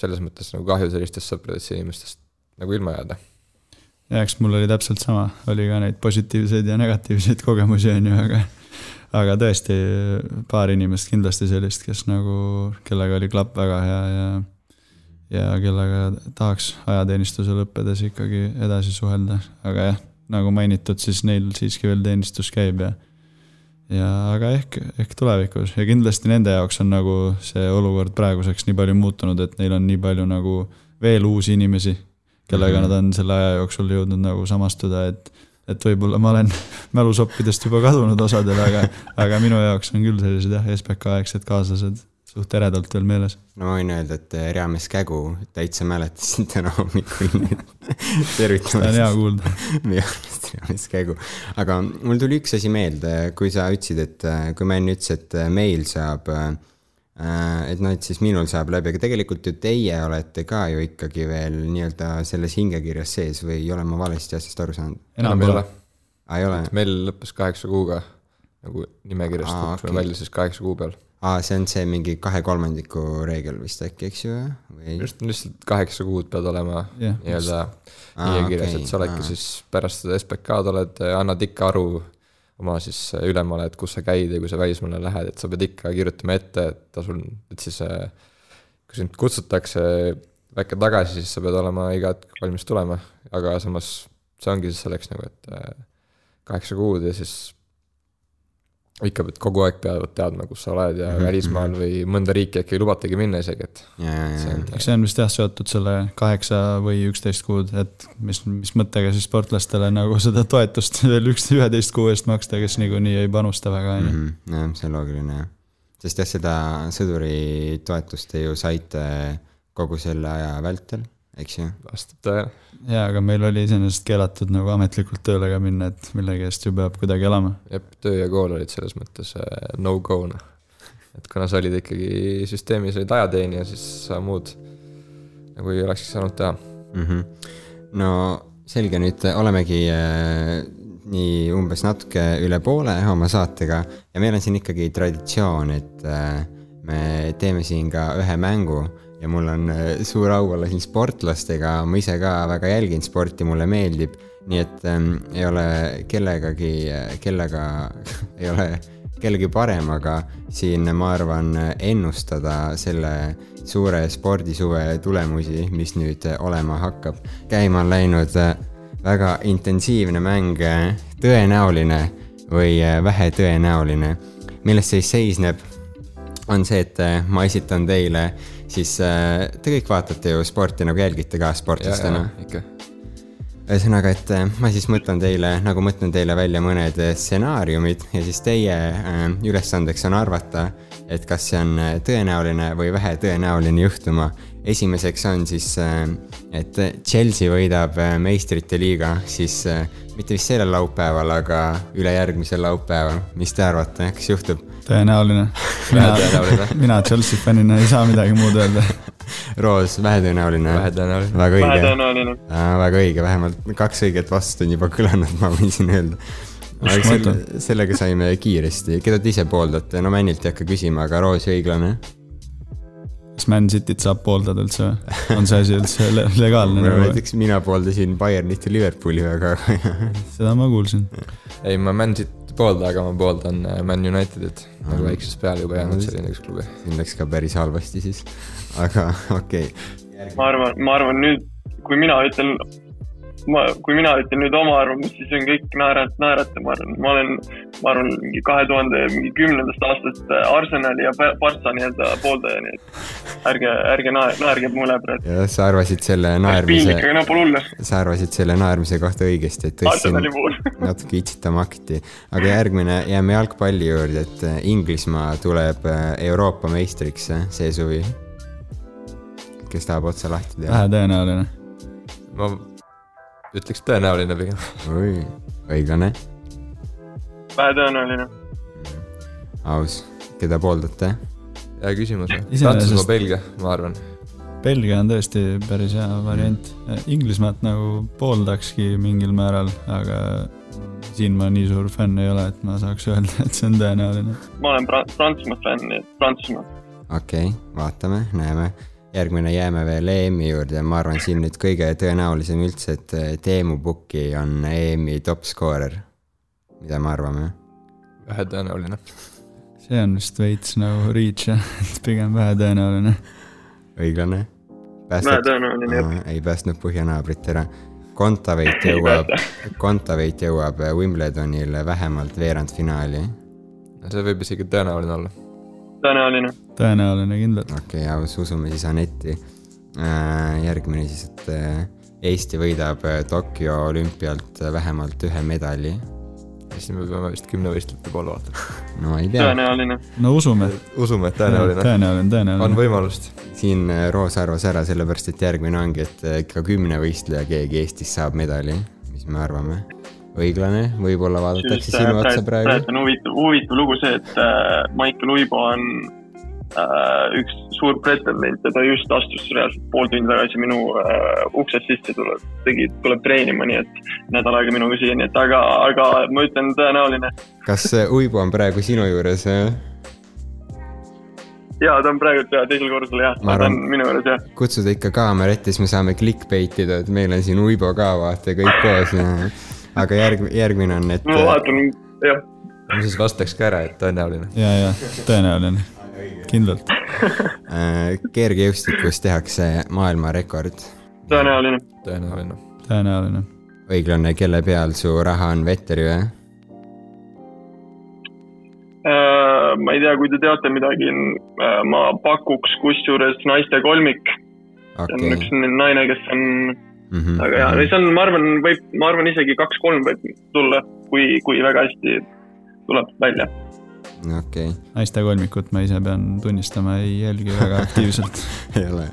selles mõttes nagu kahju sellistest sõpradest ja inimestest nagu ilma jääda. ja eks mul oli täpselt sama, oli ka neid positiivseid ja negatiivseid kogemusi, on ju, aga aga tõesti paar inimest kindlasti sellist, kes nagu, kellega oli klapp väga hea ja ja kellega tahaks ajateenistuse lõppedes ikkagi edasi suhelda, aga jah, nagu mainitud, siis neil siiski veel teenistus käib ja ja aga ehk, ehk tulevikus ja kindlasti nende jaoks on nagu see olukord praeguseks nii palju muutunud, et neil on nii palju nagu veel uusi inimesi, kellega mm -hmm. nad on selle aja jooksul jõudnud nagu samastuda, et et võib-olla ma olen mälusoppidest juba kadunud osadel, aga, aga minu jaoks on küll sellised jah, SBK aegsed kaaslased suht eredalt veel meeles. no ma võin öelda, et äh, Reamees Kägu täitsa mäletasin täna hommikul tervitamas. seda on hea kuulda. minu arust Reamees Kägu, aga mul tuli üks asi meelde, kui sa ütlesid, et äh, kui ma enne ütlesin, et äh, meil saab et noh, et siis minul saab läbi, aga tegelikult ju teie olete ka ju ikkagi veel nii-öelda selles hingekirjas sees või olen ma valesti asjast aru saanud? enam ei ole. aa, ei ole? meil lõppes kaheksa kuuga nagu nimekirjast kukkusime okay. välja siis kaheksa kuu peal aa, see on see mingi kahe kolmandiku reegel vist äkki, eks ju, või? just, lihtsalt kaheksa kuud pead olema yeah. nii-öelda nimekirjas okay., et sa oledki aa. siis pärast seda SBK-d oled, annad ikka aru oma siis ülemale, et kus sa käid ja kui sa välismaale lähed, et sa pead ikka kirjutama ette, et tasul, et siis kui sind kutsutakse väike tagasi, siis sa pead olema iga hetk valmis tulema, aga samas see ongi siis selleks nagu, et kaheksa kuud ja siis ikka pead kogu aeg peavad teadma, kus sa oled ja mm -hmm. välismaal või mõnda riiki äkki ei lubatagi minna isegi, et. eks see on vist jah seotud selle kaheksa või üksteist kuud, et mis, mis mõttega siis sportlastele nagu seda toetust veel üks, üheteist kuu eest maksta, kes niikuinii ei panusta väga, on ju. Mhm. jah, see on loogiline jah. sest jah, seda sõduri toetust te ju saite kogu selle aja vältel eks ju. vastab tõele. jaa, aga meil oli iseenesest keelatud nagu ametlikult tööle ka minna, et millegi eest ju peab kuidagi elama. jah, töö ja kool olid selles mõttes äh, no-go noh. et kuna sa olid ikkagi süsteemis, olid ajateenija, siis sa muud nagu ei olekski saanud teha mm. -hmm. no selge, nüüd olemegi äh, nii umbes natuke üle poole oma saatega ja meil on siin ikkagi traditsioon, et äh, me teeme siin ka ühe mängu ja mul on äh, suur au olla siin sportlastega, ma ise ka väga jälgin sporti, mulle meeldib, nii et ähm, ei ole kellegagi, äh, kellega ei ole kellegi parem, aga siin ma arvan ennustada selle suure spordisuve tulemusi, mis nüüd olema hakkab. käima on läinud äh, väga intensiivne mäng, tõenäoline või vähetõenäoline. milles siis seisneb? on see, et ma esitan teile siis äh, te kõik vaatate ju sporti nagu jälgite ka sportlastena. ühesõnaga, et äh, ma siis mõtlen teile, nagu mõtlen teile välja mõned äh, stsenaariumid ja siis teie ülesandeks on arvata, et kas see on tõenäoline või vähetõenäoline juhtuma. esimeseks on siis, et Chelsea võidab meistrite liiga, siis mitte vist sellel laupäeval, aga ülejärgmisel laupäeval. mis te arvate, kas juhtub? Tõenäoline. mina, mina Chelsea fännina ei saa midagi muud öelda. Roos, vähetõenäoline. väga õige. väga õige, vähemalt kaks õiget vastust on juba kõlanud, ma võin siin öelda. aga selle, sellega saime kiiresti, keda te ise pooldate, no Männilt ei hakka küsima, aga Roos õiglane kas Man Cityt saab pooldada üldse või? on see asi üldse le legaalne nagu? näiteks mina pooldasin Bayernit ja Liverpooli väga seda ma kuulsin. ei, ma Man Cityt ei poolda, aga ma pooldan äh, Man Unitedit mm. nagu väiksest peale juba jäänud selline üks klubi. siin läks ka päris halvasti siis, aga okei okay.. ma arvan, ma arvan nüüd, kui mina ütlen ma, kui mina ütlen nüüd oma arvamust, siis on kõik naerat-, naerata, ma arvan, ma olen, ma arvan, mingi kahe tuhande mingi kümnendast aastast äh, Arsenali ja Partsa nii-öelda pooldaja, nii et ärge, ärge naer, naerge mulle praegu. jah, sa arvasid selle naermise. sa arvasid selle naermise kohta õigesti, et tõstsin natuke itsitama akti. aga järgmine, jääme jalgpalli juurde, et äh, Inglismaa tuleb äh, Euroopa meistriks see suvi. kes tahab otsa lahti teha? vähetõenäoline. ma ütleks tõenäoline pigem. oi, õiglane. vähetõenäoline. aus, keda pooldate? hea küsimus. Prantsusmaa, Belgia, ma arvan. Belgia on tõesti päris hea variant. Inglismaad nagu pooldakski mingil määral, aga siin ma nii suur fänn ei ole, et ma saaks öelda, et see on tõenäoline. ma olen Prantsusmaa fänn, nii et Prantsusmaa okei okay,, vaatame, näeme. Järgmine jääme veel EM-i juurde ja ma arvan, siin nüüd kõige tõenäolisem üldse, et Teemu Pukki on EM-i top skoorer. mida me arvame? vähetõenäoline. see on vist veits nagu reach jah, et pigem vähetõenäoline. õiglane? Vähetõenäoline, jah. ei päästnud põhjanaabrit ära. Kontaveit jõuab, Kontaveit jõuab Wimbledonil vähemalt veerandfinaali. see võib isegi tõenäoline olla. tõenäoline. tõenäoline kindlalt. okei okay,, aus, usume siis Anetti. järgmine siis, et äh, Eesti võidab äh, Tokyo olümpialt äh, vähemalt ühe medali. siis me peame vist kümnevõistlejate poole vaatama. no ei tea, tõenäoline. no usume. usume, et tõenäoline. tõenäoline, on tõenäoline. võimalust. siin äh, Roos arvas ära, sellepärast et järgmine ongi, et äh, ikka kümnevõistleja keegi Eestis saab medali, mis me arvame. õiglane, võib-olla vaadatakse sinu otsa praegu. praegu on huvitav, huvitav lugu see, et äh, Maicel Uibo on äh, üks suur pretendent ja ta just astus reaalselt pool tundi tagasi minu äh, uksest sisse, tuleb, tegi, tuleb treenima, nii et nädal aega minuga siia, nii et aga, aga ma ütlen tõenäoline. kas äh, Uibo on praegu sinu juures? ja ta on praegu ja, teisel korrusel jah, ta on minu juures jah. kutsuda ikka kaamera ette, siis me saame clickbait ida, et meil on siin Uibo ka, vaata kõik koos. Aga järg, järgmine on, et ma vaatan, jah, ma siis vastaks ka ära, et tõenäoline. ja, ja tõenäoline, kindlalt. äh, kergejõustikus tehakse maailmarekord. tõenäoline. tõenäoline. tõenäoline. õiglane, kelle peal su raha on, Vetteri või? Äh, ma ei tea, kui te teate midagi, ma pakuks kusjuures naiste kolmik, see on okei üks. naine, kes on Mhm. aga jaa, see on, ma arvan, võib, ma arvan isegi kaks-kolm võib tulla, kui, kui väga hästi tuleb välja. okei, naiste kolmikut ma ise pean tunnistama, ei jälgi väga aktiivselt. ei ole.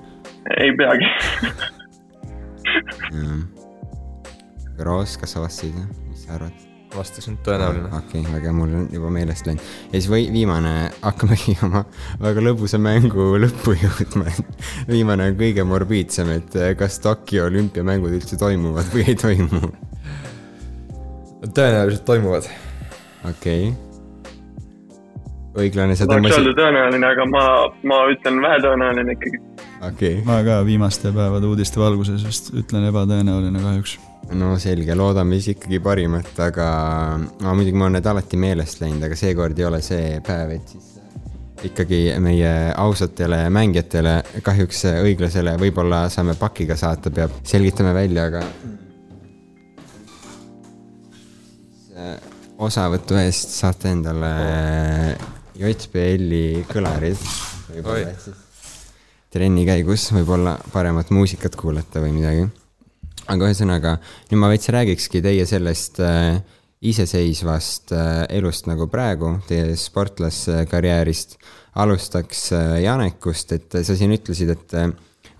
ei peagi. Roos, kas sa vastasid, mis sa arvad? vastasin, tõenäoline. okei okay,, väga mul on juba meelest läinud. ja siis või viimane, hakkamegi oma väga lõbusa mängu lõppu jõudma. viimane on kõige morbiidsem, et kas Tokyo olümpiamängud üldse toimuvad või ei toimu. tõenäoliselt toimuvad. okei okay.. õiglane, sa tahaks öelda tõmbasid, tõenäoline, aga ma, ma ütlen vähetõenäoline ikkagi. okei okay., ma ka viimaste päevade uudiste valguses vist ütlen ebatõenäoline kahjuks. No selge, loodame siis ikkagi parimat, aga no, muidugi mul on need alati meelest läinud, aga seekord ei ole see päev, et siis ikkagi meie ausatele mängijatele kahjuks õiglasele võib-olla saame pakiga saata, peab, selgitame välja, aga osavõtu eest saate endale JBL-i kõlarid. Trenni käigus võib-olla paremat muusikat kuulata või midagi. Aga ühesõnaga, nüüd ma veits räägikski teie sellest äh, iseseisvast äh, elust nagu praegu, teie sportlaskarjäärist. alustaks äh, Janekust, et sa siin ütlesid, et äh,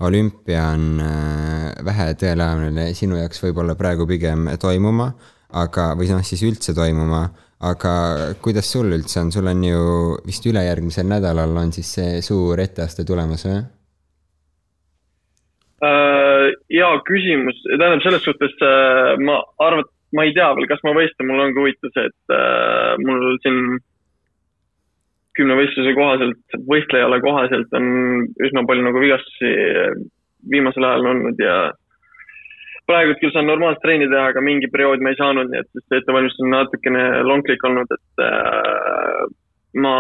olümpia on äh, vähetõenäoline sinu jaoks võib-olla praegu pigem toimuma, aga, või noh, siis üldse toimuma, aga kuidas sul üldse on, sul on ju vist ülejärgmisel nädalal on siis see suur etteaste tulemas või? Hea küsimus, tähendab selles suhtes äh, ma arvan, ma ei tea veel, kas ma võistlen, mul ongi huvitav see, et äh, mul siin kümnevõistluse kohaselt, võistlejale kohaselt on üsna palju nagu vigastusi viimasel ajal olnud ja praegu küll saan normaalselt trenni teha, aga mingi periood ma ei saanud, nii et see ettevalmistus on natukene lonklik olnud, et äh, ma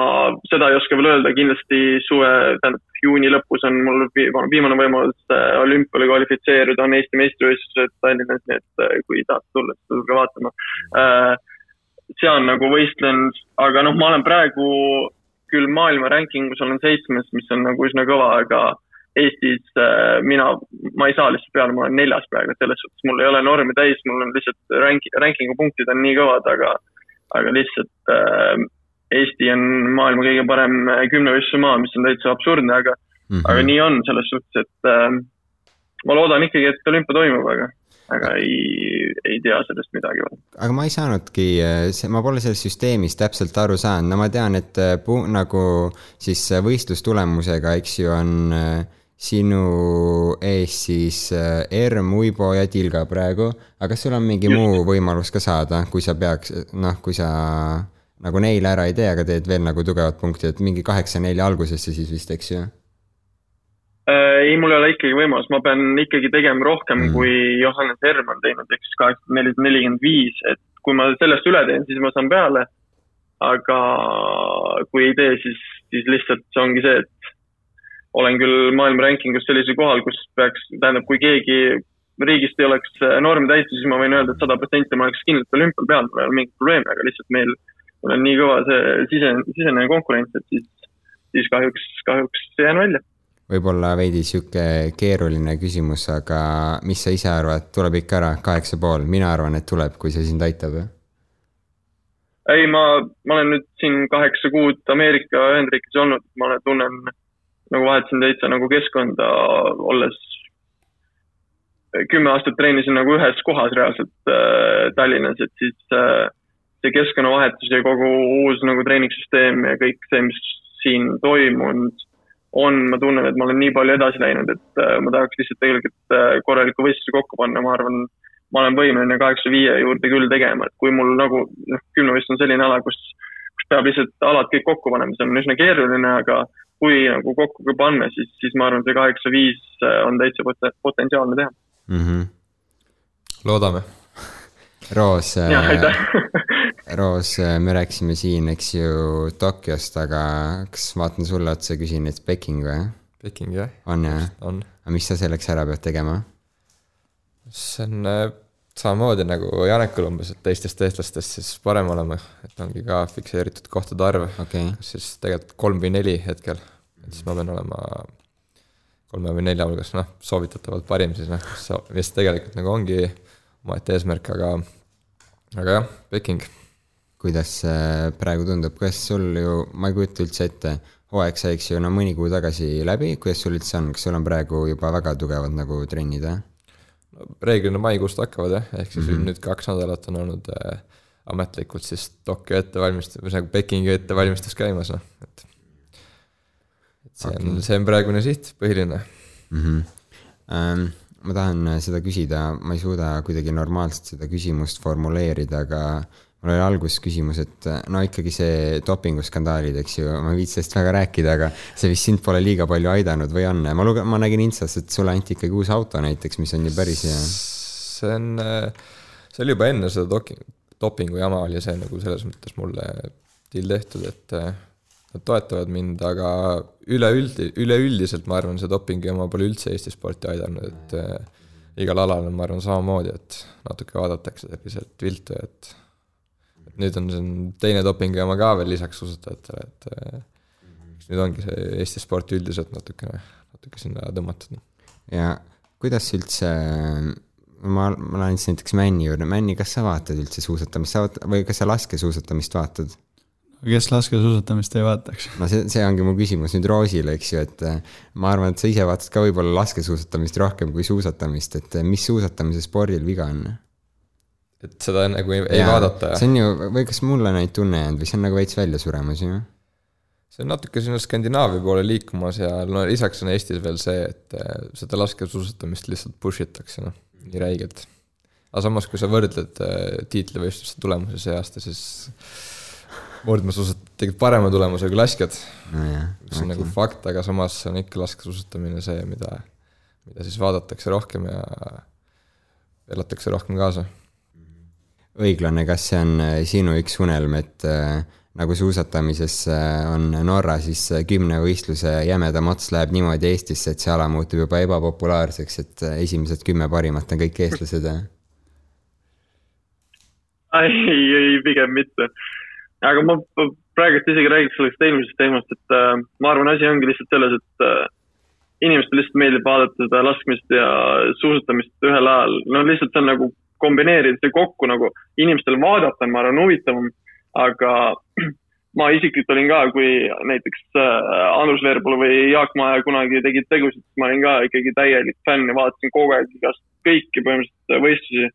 seda ei oska veel öelda, kindlasti suve, tähendab juuni lõpus on mul viimane, võimalus äh, olümpiale kvalifitseeruda, on Eesti meistrivõistlused Tallinnas, nii et äh, kui tahate tulla, siis tulge vaatama äh,. seal nagu võistlen, aga noh, ma olen praegu küll maailma rankingus olen seitsmes, mis on nagu üsna kõva, aga Eestis mina, ma ei saa lihtsalt peale, ma olen neljas praegu, et selles suhtes mul ei ole normi täis, mul on lihtsalt rank-, ranking'u punktid on nii kõvad, aga, aga lihtsalt äh, Eesti on maailma kõige parem äh, kümnevõistluse maa, mis on täitsa absurdne, aga mm, -hmm. aga nii on selles suhtes, et äh, ma loodan ikkagi, et olümpia toimub, aga, aga ei, ei tea sellest midagi veel. aga ma ei saanudki, ma pole sellest süsteemist täpselt aru saanud, no ma tean, et äh, pu- nagu siis äh, võistlustulemusega, eks ju, on äh, sinu ees siis äh, Erm, Uibo ja Tilga praegu, aga kas sul on mingi Just. muu võimalus ka saada, kui sa peaks, noh, kui sa nagu neile ära ei tee, aga teed veel nagu tugevat punkti, et mingi kaheksa-nelja algusesse siis vist, eks ju? Äh, ei, mul ei ole ikkagi võimalus, ma pean ikkagi tegema rohkem Mm. kui Johannes Herm on teinud, ehk siis kaheksakümmend neli, nelikümmend viis, et kui ma sellest üle teen, siis ma saan peale. aga kui ei tee, siis, siis lihtsalt see ongi see, et olen küll maailma rankingus sellisel kohal, kus peaks, tähendab, kui keegi riigist ei oleks äh, normi täitnud, siis ma võin öelda et, et sada protsenti ma oleks kindlalt olümpial peal, mul ei ole mingit probleemi, aga lihtsalt meil, meil on nii kõva see sise, sisemine konkurents, et siis, siis kahjuks, kahjuks jään välja. võib-olla veidi sihuke keeruline küsimus, aga mis sa ise arvad, tuleb ikka ära kaheksa pool, mina arvan, et tuleb, kui see sind aitab. ei, ma, ma olen nüüd siin kaheksa kuud Ameerika Ühendriikides olnud, ma olen, tunnen nagu vahetasin täitsa nagu keskkonda, olles kümme aastat treenisin nagu ühes kohas reaalselt äh, Tallinnas, et siis äh, see keskkonnavahetus ja kogu uus nagu treeningsüsteem ja kõik see, mis siin toimunud on, ma tunnen, et ma olen nii palju edasi läinud, et äh, ma tahaks lihtsalt tegelikult äh, korraliku võistluse kokku panna, ma arvan, ma olen võimeline kaheksa viie juurde küll tegema, et kui mul nagu noh, kümnevõistlus on selline ala, kus, kus peab lihtsalt alad kõik kokku panema, see on üsna keeruline, aga kui nagu kokku ka panna, siis, siis ma arvan, see kaheksa viis on täitsa pot- potentsiaalne teha. Mm -hmm. loodame. Roos, jah, aitäh. Roos, me rääkisime siin, eks ju, Tokyost, aga kas vaatan sulle otsa ja küsin, et Peking või? Peking jah, on jah? on. aga mis sa selleks ära pead tegema? see on äh, samamoodi nagu Janekul umbes, et teistest eestlastest siis parem olema, et ongi ka fikseeritud kohtade arv, okei okay., siis tegelikult kolm või neli hetkel, et siis ma pean olema kolme või nelja hulgas, noh, soovitatavalt parim siis noh, mis tegelikult nagu ongi omaette eesmärk, aga aga jah, Peking, kuidas see praegu tundub, kas sul ju, ma ei kujuta üldse ette, hooaeg sai, eks ju, no mõni kuu tagasi läbi, kuidas sul üldse on, kas sul on praegu juba väga tugevad nagu trennid või? reeglina maikuust hakkavad jah, ehk siis mm -hmm. nüüd kaks nädalat on olnud äh, ametlikult siis Tokyo ettevalmistus, nagu Pekingi ettevalmistus käimas, noh, et et see on okay., see on praegune siht, põhiline. mm. -hmm. Ähm, ma tahan seda küsida, ma ei suuda kuidagi normaalselt seda küsimust formuleerida, aga mul oli alguses küsimus, et no ikkagi see dopinguskandaalid, eks ju, ma ei viitsi sellest väga rääkida, aga see vist sind pole liiga palju aidanud või on? ma luge-, ma nägin Instas, et sulle anti ikkagi uus auto näiteks, mis on ju päris hea. see on, see oli juba enne seda doki-, dopingu jama oli see nagu selles mõttes mulle deal tehtud, et äh, nad toetavad mind, aga üleüldi-, üleüldiselt ma arvan, see dopingu jama pole üldse Eesti sporti aidanud, et igal alal on, ma arvan, samamoodi, et natuke vaadatakse selliselt viltu, et nüüd on siin teine dopingujama ka veel lisaks suusatajatele, et äh, eks nüüd ongi see Eesti sport üldiselt natukene, natuke sinna tõmmatud. ja kuidas üldse, ma, ma lähen siis näiteks Männi juurde, Männi, kas sa vaatad üldse suusatamist, sa vaatad või kas sa laskesuusatamist vaatad? kes laskesuusatamist ei vaataks? no see, see ongi mu küsimus nüüd Roosile, eks ju, et eh, ma arvan, et sa ise vaatad ka võib-olla laskesuusatamist rohkem kui suusatamist, et eh, mis suusatamise spordil viga on? Et seda nagu ei, ei vaadata see on ju, või kas mulle on ainult tunne jäänud või see on nagu veits välja suremas ju? see on natuke sinna Skandinaavia poole liikumas ja no lisaks on Eestis veel see, et äh, seda laskesuusatamist lihtsalt push itakse noh, nii räigelt. aga samas, kui sa võrdled äh, tiitlivõistluste tulemusi see aasta, siis murdmaasuusatajad tegid parema tulemuse kui laskjad, nojah, mis on nagu fakt, aga samas on ikka laskesuusatamine see, mida, mida siis vaadatakse rohkem ja elatakse rohkem kaasa. õiglane, kas see on eh, sinu üks unelm, et eh, nagu suusatamises eh, on Norra, siis kümnevõistluse jämedam ots läheb niimoodi Eestisse, et see ala muutub juba ebapopulaarseks, et esimesed kümme parimat on kõik eestlased ei, ei pigem mitte. aga ma praegult isegi räägiks sellest eelmisest teemast, et äh, ma arvan, asi ongi lihtsalt selles, et äh, inimestele lihtsalt meeldib vaadata seda laskmist ja suusatamist ühel ajal. no lihtsalt see on nagu kombineerida see kokku nagu inimestel vaadata on, ma arvan, huvitavam. aga ma isiklikult olin ka, kui näiteks äh, Andrus Veerpalu või Jaak Maaja kunagi tegid tegusid, siis ma olin ka ikkagi täielik fänn ja vaatasin kogu aeg igast kõiki põhimõtteliselt võistlusi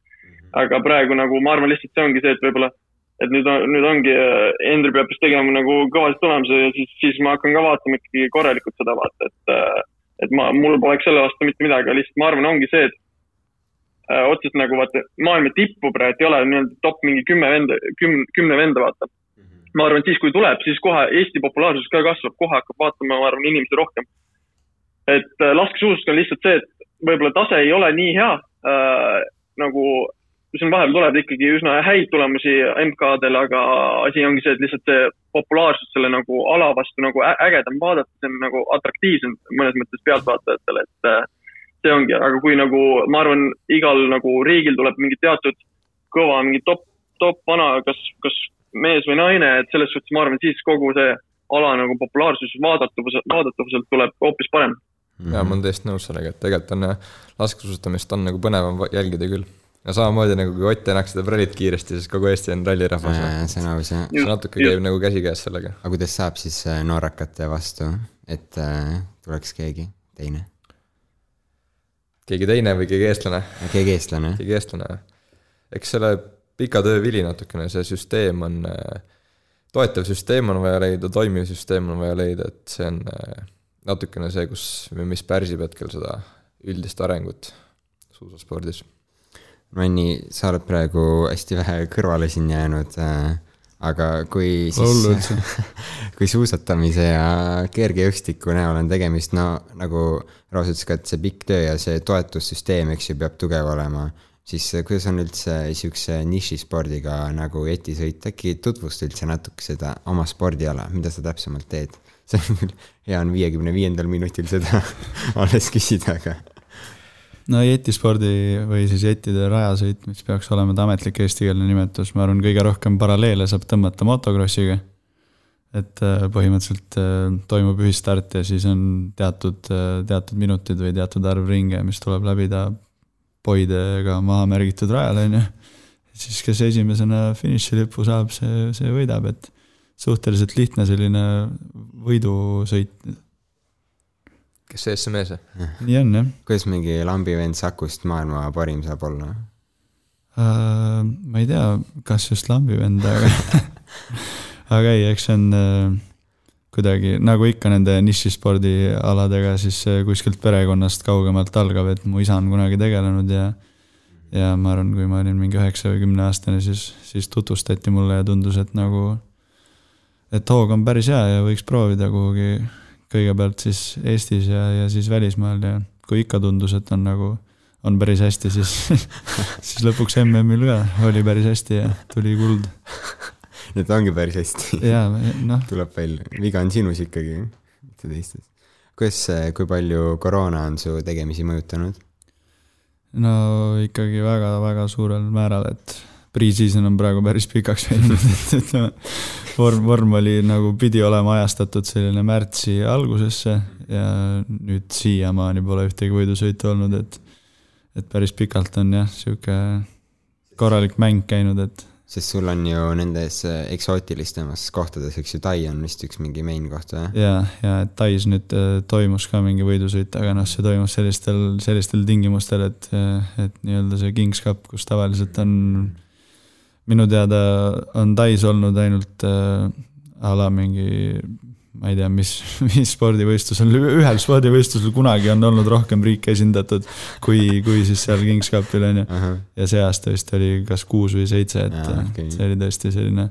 aga praegu nagu ma arvan lihtsalt see ongi see, et võib-olla, et nüüd on, nüüd ongi, Hendri peab vist tegema nagu kõvasti tulemuse ja siis, siis ma hakkan ka vaatama ikkagi korralikult seda vaata, et, et ma, mul poleks selle vastu mitte midagi, aga lihtsalt ma arvan, ongi see, et äh, otseselt nagu vaata maailma tippu praegu ei ole nii-öelda top mingi kümme venda, kümne, kümne venda vaata. ma arvan, et siis, kui tuleb, siis kohe Eesti populaarsus ka kasvab, kohe hakkab vaatama, ma arvan, inimesi rohkem. et äh, laskesuusatamine on lihtsalt see, et võib-olla tase ei ole nii hea äh, nagu, siin vahepeal tuleb ikkagi üsna häid tulemusi MK-del, aga asi ongi see, et lihtsalt see populaarsus selle nagu ala vastu nagu ägedam vaadata, see on nagu atraktiivsem mõnes mõttes pealtvaatajatele, et äh, see ongi, aga kui nagu ma arvan, igal nagu riigil tuleb mingi teatud kõva mingi top, top vana, kas, kas mees või naine, et selles suhtes ma arvan, siis kogu see ala nagu populaarsus vaadatavuse, vaadatavuselt tuleb hoopis parem. jaa, ma olen täiesti nõus sellega, et tegelikult on jah, laskesuusatamist on nagu põnevam va- jälgida küll. ja samamoodi nagu kui Ott tänaks seda rallit kiiresti, siis kogu Eesti on rallirahvas. see on aus jah. see natuke käib nagu käsikäes sellega. aga kuidas saab siis äh, noorakate vastu, et äh, tuleks keegi teine, keegi teine või keegi eestlane? keegi eestlane? keegi eestlane. eks selle pika töö vili natukene, see süsteem on, toetav süsteem on vaja leida, toimiv süsteem on vaja leida, et see on äh, natukene see, kus, mis pärsib hetkel seda üldist arengut suusaspordis. Manni, sa oled praegu hästi vähe kõrvale siin jäänud äh,, aga kui siis kui suusatamise ja kergejõustiku näol on tegemist, no nagu Roos ütles ka, et see pikk töö ja see toetussüsteem, eks ju, peab tugev olema, siis kuidas on üldse siukse nišispordiga nagu jetisõit, äkki tutvusta üldse natuke seda oma spordiala, mida sa täpsemalt teed? see on küll, hea on viiekümne viiendal minutil seda alles küsida, aga no jetispordi või siis jettide rajasõit, mis peaks olema ta ametlik eestikeelne nimetus, ma arvan, kõige rohkem paralleele saab tõmmata motokrossiga. et äh, põhimõtteliselt äh, toimub ühistart ja siis on teatud, teatud minutid või teatud arv ringe, mis tuleb läbida poidega maha märgitud rajal, on ju. siis, kes esimesena finišilipu saab, see, see võidab, et suhteliselt lihtne selline võidusõit, kes see see mees? nii on jah kuidas mingi lambivend Sakust maailma parim saab olla? Uh, ma ei tea, kas just lambivend, aga, aga ei, eks see on uh, kuidagi nagu ikka nende nišispordialadega, siis see kuskilt perekonnast kaugemalt algab, et mu isa on kunagi tegelenud ja ja ma arvan, kui ma olin mingi üheksa või kümne aastane, siis, siis tutvustati mulle ja tundus, et nagu, et hoog on päris hea ja võiks proovida kuhugi kõigepealt siis Eestis ja, ja siis välismaal ja kui ikka tundus, et on nagu, on päris hästi, siis, siis lõpuks MM-il ka oli päris hästi ja tuli kuld. et ongi päris hästi. ja noh, tuleb välja, viga on sinus ikkagi, mitte teistes. kuidas, kui palju koroona on su tegemisi mõjutanud? no ikkagi väga-väga suurel määral, et pre-season on praegu päris pikaks veninud, et ütleme, vorm, vorm oli nagu pidi olema ajastatud selline märtsi algusesse ja nüüd siiamaani pole ühtegi võidusõitu olnud, et et päris pikalt on jah, sihuke korralik mäng käinud, et sest sul on ju nendes äh, eksootilisemates kohtades, eks ju, Tai on vist üks mingi main koht või? ja, ja et Tais nüüd äh, toimus ka mingi võidusõit, aga noh, see toimus sellistel, sellistel tingimustel, et, et nii-öelda see Kings Cup, kus tavaliselt on minu teada on Tais olnud ainult äh, a la mingi ma ei tea, mis, mis spordivõistlusel, ühel spordivõistlusel kunagi on olnud rohkem riike esindatud kui, kui siis seal Kings Cupil on ju. ja see aasta vist oli kas kuus või seitse, et Jaa, äh, okei. see oli tõesti selline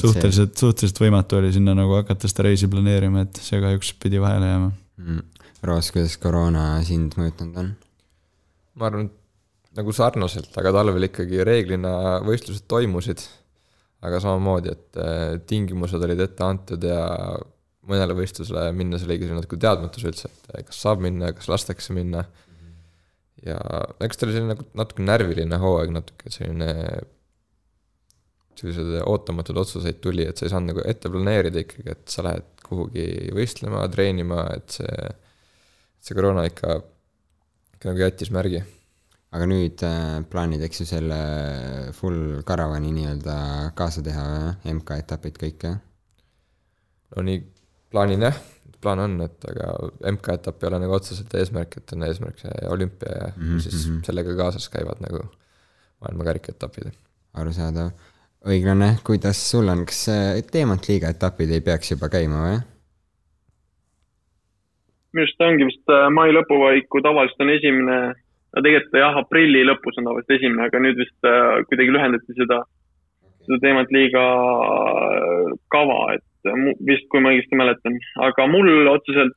suhteliselt, suhteliselt võimatu oli sinna nagu hakata seda reisi planeerima, et see kahjuks pidi vahele jääma. mm.. Roos, kuidas koroona sind mõjutanud on? ma arvan, et nagu sarnaselt, aga talvel ikkagi reeglina võistlused toimusid. aga samamoodi, et äh, tingimused olid ette antud ja mõnele võistlusele minnes oligi see natuke teadmatus üldse, et äh, kas saab minna, kas lastakse minna. ja eks ta oli selline nagu natuke närviline hooaeg natuke, selline sellised ootamatud otsuseid tuli, et sa ei saanud nagu ette planeerida ikkagi, et sa lähed kuhugi võistlema, treenima, et see, see koroona ikka, ikka nagu jättis märgi aga nüüd äh, plaanid, eks ju, selle full caravani nii-öelda kaasa teha? MK-etapid kõik jah? no nii plaanin jah, plaan on, et aga MK-etapp ei ole nagu otseselt eesmärk, et on eesmärk see olümpia ja mm -hmm. siis mhm. sellega kaasas käivad nagu maailma karikaetapid. arusaadav. õiglane, kuidas sul on, kas äh, teemantliiga etapid ei peaks juba käima või? minu arust ongi vist äh, mai lõpu paiku tavaliselt on esimene, no tegelikult jah, aprilli lõpus on tavaliselt esimene, aga nüüd vist äh, kuidagi lühendati seda seda teemat liiga kava, et vist, kui ma õigesti mäletan, aga mul otseselt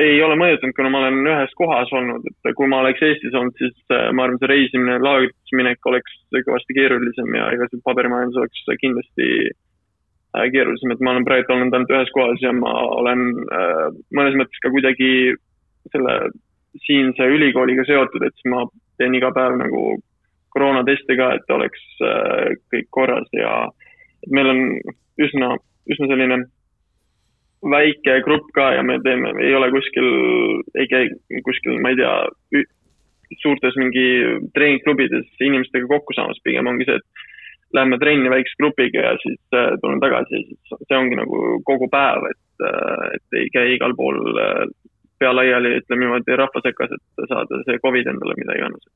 ei ole mõjutanud, kuna ma olen ühes kohas olnud, et kui ma oleks Eestis olnud, siis äh, ma arvan, see reisimine, laagrites minek oleks kõvasti keerulisem ja ega see paberimajandus oleks kindlasti äh, keerulisem, et ma olen praegu olnud ainult ühes kohas ja ma olen äh, mõnes mõttes ka kuidagi selle siinse ülikooliga seotud, et siis ma teen iga päev nagu koroonatesti ka, et oleks äh, kõik korras ja meil on üsna, üsna selline väike grupp ka ja me teeme, ei ole kuskil, ei käi kuskil, ma ei tea, suurtes mingi treeningklubides inimestega kokku saamas, pigem ongi see, et lähme trenni väikse grupiga ja siis äh, tulen tagasi ja siis see ongi nagu kogu päev, et äh,, et ei käi igal pool pea laiali, ütleme niimoodi rahva sekas, et saada see Covid endale, mida iganes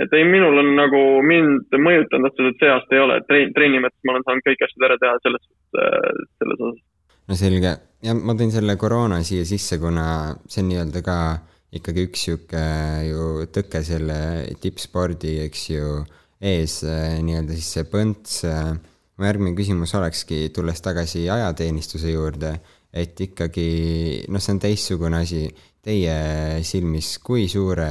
et ei, minul on nagu mind mõjutanud otseselt see aasta ei ole, et trenni, mõttes ma olen saanud kõiki asju ära teha selles, selles osas. no selge ja ma tõin selle koroona siia sisse, kuna see on nii-öelda ka ikkagi üks sihuke ju tõke selle tippspordi, eks ju, ees nii-öelda siis see põnts. mu järgmine küsimus olekski, tulles tagasi ajateenistuse juurde, et ikkagi noh, see on teistsugune asi teie silmis, kui suure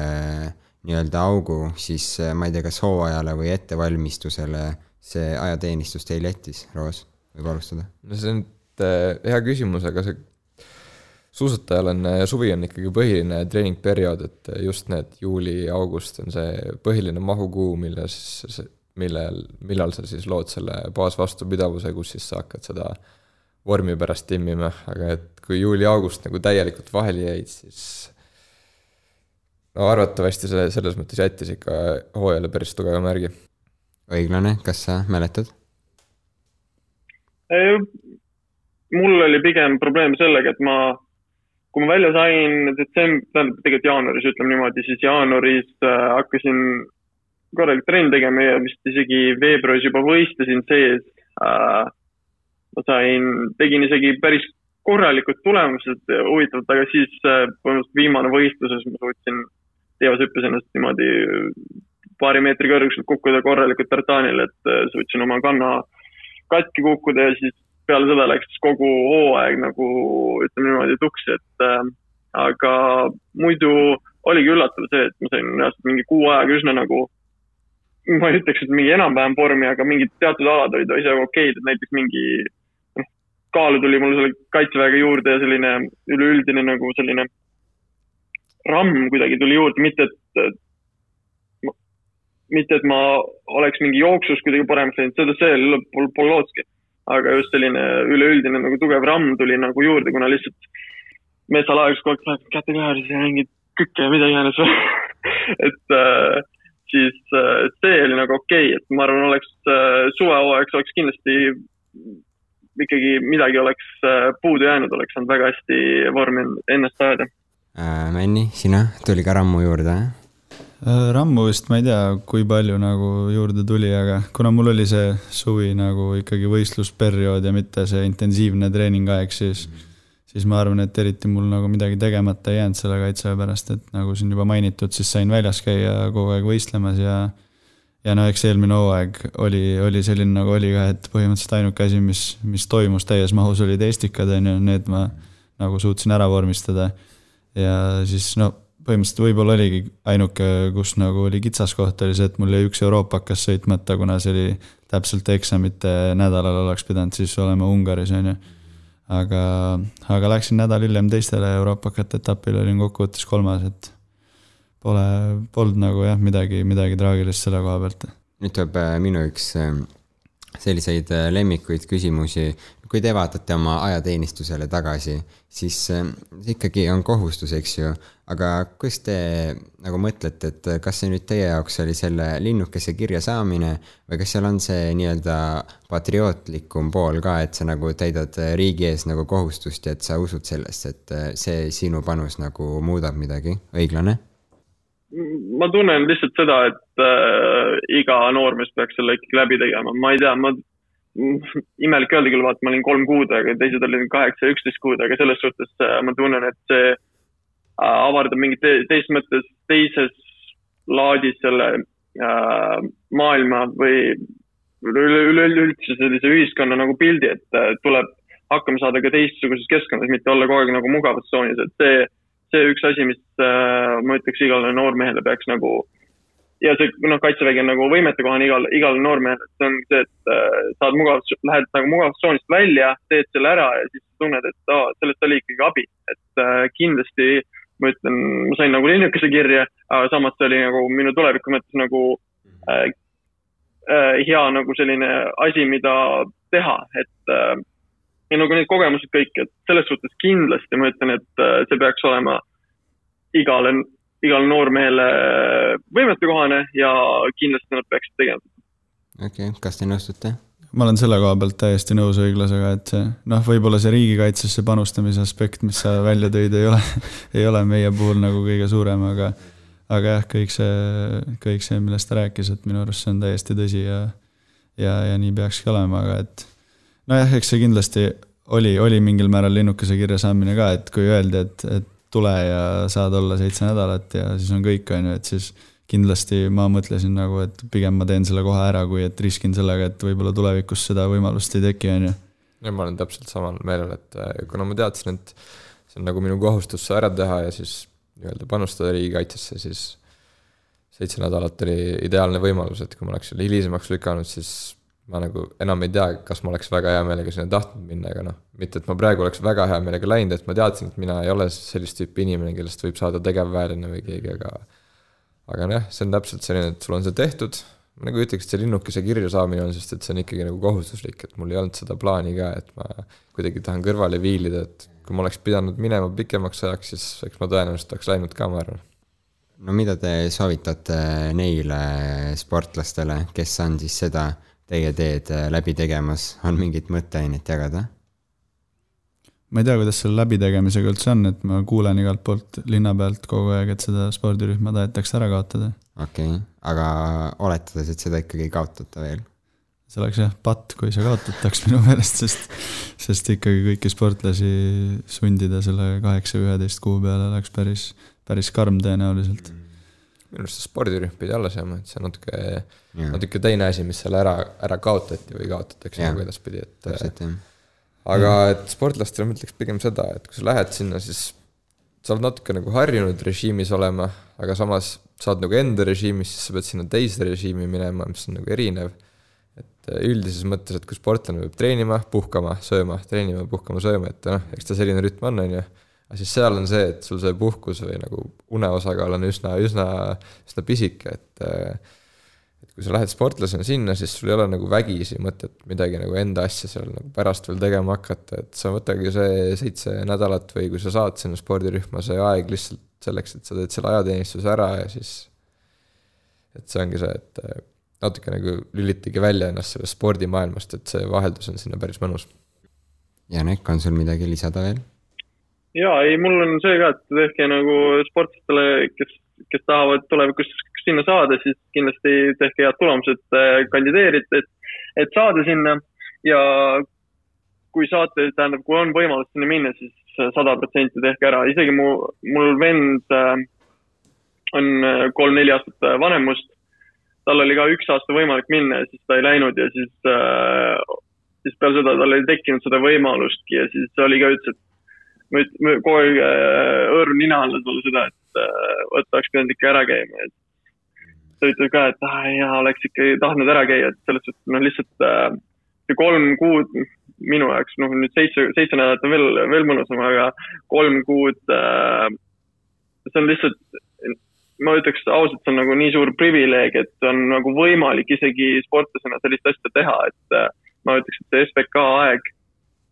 nii-öelda augu siis ma ei tea, kas hooajale või ettevalmistusele see ajateenistus teil jättis, Roos, võib alustada? no see on äh, hea küsimus, aga see suusatajal on, suvi on ikkagi põhiline treeningperiood, et just need juuli-august on see põhiline mahukuu, milles, millel, millal sa siis lood selle baasvastupidavuse, kus siis sa hakkad seda vormi pärast timmima, aga et kui juuli-august nagu täielikult vahele jäid, siis no arvatavasti see selles mõttes jättis ikka hooajale päris tugeva märgi. õiglane, kas sa mäletad? mul oli pigem probleem sellega, et ma, kui ma välja sain detsemb-, tähendab tegelikult jaanuaris, ütleme niimoodi, siis jaanuaris äh, hakkasin korralik trenn tegema ja vist isegi veebruaris juba võistlesin sees äh,. Ma sain, tegin isegi päris korralikud tulemused, huvitavalt, aga siis äh, põhimõtteliselt viimane võistluses ma suutsin teos hüppas ennast niimoodi paari meetri kõrguselt kukkuda korralikult tartaanile, et äh, suutsin oma kanna katki kukkuda ja siis peale seda läks kogu hooaeg nagu ütleme niimoodi tuksi, et äh, aga muidu oligi üllatav see, et ma sain reaalselt mingi kuu ajaga üsna nagu, ma ei ütleks, et mingi enam-vähem vormi, aga mingid teatud alad olid isegi okeid, et näiteks mingi kaalu tuli mul selle kaitseväega juurde ja selline üleüldine nagu selline ramm kuidagi tuli juurde, mitte et, mitte et ma oleks mingi jooksus kuidagi paremaks läinud, seda see pole, pole lootski. aga just selline üleüldine nagu tugev ramm tuli nagu juurde, kuna lihtsalt metsalaegus kogu aeg läheb kätega ääres ja mingid kükke ja mida iganes et äh, siis äh, see oli nagu okei okay., et ma arvan, oleks äh, suvehooajaks oleks kindlasti ikkagi midagi oleks äh, puudu jäänud, oleks saanud väga hästi vormi ennast ajada äh,. Männi, sina, tuli ka rammu juurde? Äh, rammu vist ma ei tea, kui palju nagu juurde tuli, aga kuna mul oli see suvi nagu ikkagi võistlusperiood ja mitte see intensiivne treeningaeg, siis siis ma arvan, et eriti mul nagu midagi tegemata ei jäänud selle kaitseväe pärast, et nagu siin juba mainitud, siis sain väljas käia kogu aeg võistlemas ja ja no eks eelmine hooaeg oli, oli selline nagu oli ka, et põhimõtteliselt ainuke asi, mis, mis toimus täies mahus, olid Estikad, on ju, need ma nagu suutsin ära vormistada. ja siis no põhimõtteliselt võib-olla oligi ainuke, kus nagu oli kitsaskoht, oli see, et mul jäi üks Euroopa hakkas sõitmata, kuna see oli täpselt eksamite nädalal oleks pidanud siis olema Ungaris, on ju. aga, aga läksin nädal hiljem teistele Euroopakate etapile, olin kokkuvõttes kolmas, et pole, polnud nagu jah, midagi, midagi traagilist selle koha pealt. nüüd tuleb äh, minu üks äh, selliseid äh, lemmikuid küsimusi. kui te vaatate oma ajateenistusele tagasi, siis see ikkagi on kohustus, eks ju, aga kuidas te nagu mõtlete, et kas see nüüd teie jaoks oli selle linnukese kirja saamine või kas seal on see nii-öelda patriootlikum pool ka, et sa nagu täidad riigi ees nagu kohustust ja et sa usud sellesse, et see sinu panus nagu muudab midagi, õiglane? Ma tunnen lihtsalt seda, et äh, iga noormees peaks selle ikkagi läbi tegema, ma ei tea, ma, imelik öelda küll, vaata, ma olin kolm kuud, aga teised olid kaheksa üksteist kuud, aga selles suhtes äh, ma tunnen, et see äh, avardab mingit te teist mõttes teises laadis selle äh, maailma või üle- üleüldse sellise ühiskonna nagu pildi, et äh, tuleb hakkama saada ka teistsuguses keskkonnas, mitte olla kogu aeg nagu mugavustsoonis, et see, see üks asi, mis äh, ma ütleks igale noormehele peaks nagu ja see noh, kaitsevägi on nagu võimetekohane igal, igale noormehele, et see on see, et äh, saad mugavus, lähed nagu mugavustsoonist välja, teed selle ära ja siis tunned, et aa, sellest oli ikkagi abi, et äh, kindlasti ma ütlen, ma sain nagu linnukese kirja, aga samas see oli nagu minu tuleviku mõttes nagu äh, äh, hea nagu selline asi, mida teha, et äh, ja nagu need kogemused kõik, et selles suhtes kindlasti ma ütlen, et äh, see peaks olema igale, igale noormehele võimetekohane ja kindlasti nad peaksid tegema. okei okay,, kas te nõustute? ma olen selle koha pealt täiesti nõus õiglasega, et see noh, võib-olla see riigikaitsesse panustamise aspekt, mis sa välja tõid, ei ole, ei ole meie puhul nagu kõige suurem, aga aga jah, kõik see, kõik see, millest ta rääkis, et minu arust see on täiesti tõsi ja ja, ja nii peakski olema, aga et nojah, eks see kindlasti oli, oli mingil määral linnukese kirja saamine ka, et kui öeldi, et, et tule ja saad olla seitse nädalat ja siis on kõik, on ju, et siis kindlasti ma mõtlesin nagu, et pigem ma teen selle kohe ära, kui et riskin sellega, et võib-olla tulevikus seda võimalust ei teki, on ju. ja ma olen täpselt samal meelel, et äh, kuna ma teadsin, et see on nagu minu kohustus see ära teha ja siis nii-öelda panustada riigikaitsesse, siis seitse nädalat oli ideaalne võimalus, et kui ma oleks selle hilisemaks lükanud, siis ma nagu enam ei tea, kas ma oleks väga hea meelega sinna tahtnud minna, aga noh, mitte et ma praegu oleks väga hea meelega läinud, et ma teadsin, et mina ei ole sellist tüüpi inimene, kellest võib saada tegevväelane või keegi, aga aga nojah, see on täpselt selline, et sul on see tehtud, ma nagu ütleks, et see linnukese kirja saamine on, sest et see on ikkagi nagu kohustuslik, et mul ei olnud seda plaani ka, et ma kuidagi tahan kõrvale viilida, et kui ma oleks pidanud minema pikemaks ajaks, siis eks ma tõenäoliselt oleks läinud ka, ma arvan. no mida te soovitate neile sportlastele, kes on siis seda teie teed äh, läbi tegemas, on mingit mõtteainet jagada? ma ei tea, kuidas selle läbitegemisega üldse on, et ma kuulen igalt poolt linna pealt kogu aeg, et seda spordirühma tahetakse ära kaotada. okei okay., aga oletades, et seda ikkagi ei kaotata veel. see oleks jah patt, kui see kaotataks minu meelest, sest, sest ikkagi kõiki sportlasi sundida selle kaheksa üheteist kuu peale oleks päris, päris karm tõenäoliselt. Minu arust spordirühm pidi alles jääma, et see on natuke, natuke teine asi, mis seal ära, ära kaotati või kaotatakse Jah. nagu edaspidi, et täpselt jah. aga et sportlastele ma ütleks pigem seda, et kui sa lähed sinna, siis sa oled natuke nagu harjunud režiimis olema, aga samas sa oled nagu enda režiimis, siis sa pead sinna teise režiimi minema, mis on nagu erinev. et üldises mõttes, et kui sportlane peab treenima, puhkama, sööma, treenima, puhkama, sööma, et noh, eks ta selline rütm on, on ju. Aga siis seal on see, et sul see puhkus või nagu une osakaal on üsna, üsna, üsna pisike, et et kui sa lähed sportlasena sinna, siis sul ei ole nagu vägisi mõtet midagi nagu enda asja seal nagu pärast veel tegema hakata, et sa võtagi see seitse nädalat või kui sa saad sinna spordirühma see aeg lihtsalt selleks, et sa teed selle ajateenistuse ära ja siis et see ongi see, et äh, natuke nagu lülitage välja ennast sellest spordimaailmast, et see vaheldus on sinna päris mõnus. Janek, on sul midagi lisada veel? Ja ei, mul on see ka, et tehke nagu sportlastele, kes, kes tahavad tulevikus sinna saada, siis kindlasti tehke head tulemused, kandideerite, et, et saada sinna ja kui saate, tähendab, kui on võimalus sinna minna, siis sada protsenti tehke ära, isegi mu, mul vend äh, on äh, kolm-neli aastat äh, vanem must. tal oli ka üks aasta võimalik minna ja siis ta ei läinud ja siis äh,, siis peale seda tal ei tekkinud seda võimalustki ja siis oli ka ütles, et ma kogu aeg äh, hõõrun nina alla talle seda, et äh, vot oleks pidanud ikka ära käima, et ta ütleb ka, et ah, jaa, oleks ikka tahtnud ära käia, et selles suhtes noh, lihtsalt äh, see kolm kuud minu jaoks, noh nüüd seitse, seitse nädalat on veel, veel mõnusam, aga kolm kuud äh,, see on lihtsalt, ma ütleks ausalt, see on nagu nii suur privileeg, et on nagu võimalik isegi sportlasena sellist asja teha, et äh, ma ütleks, et see SBK aeg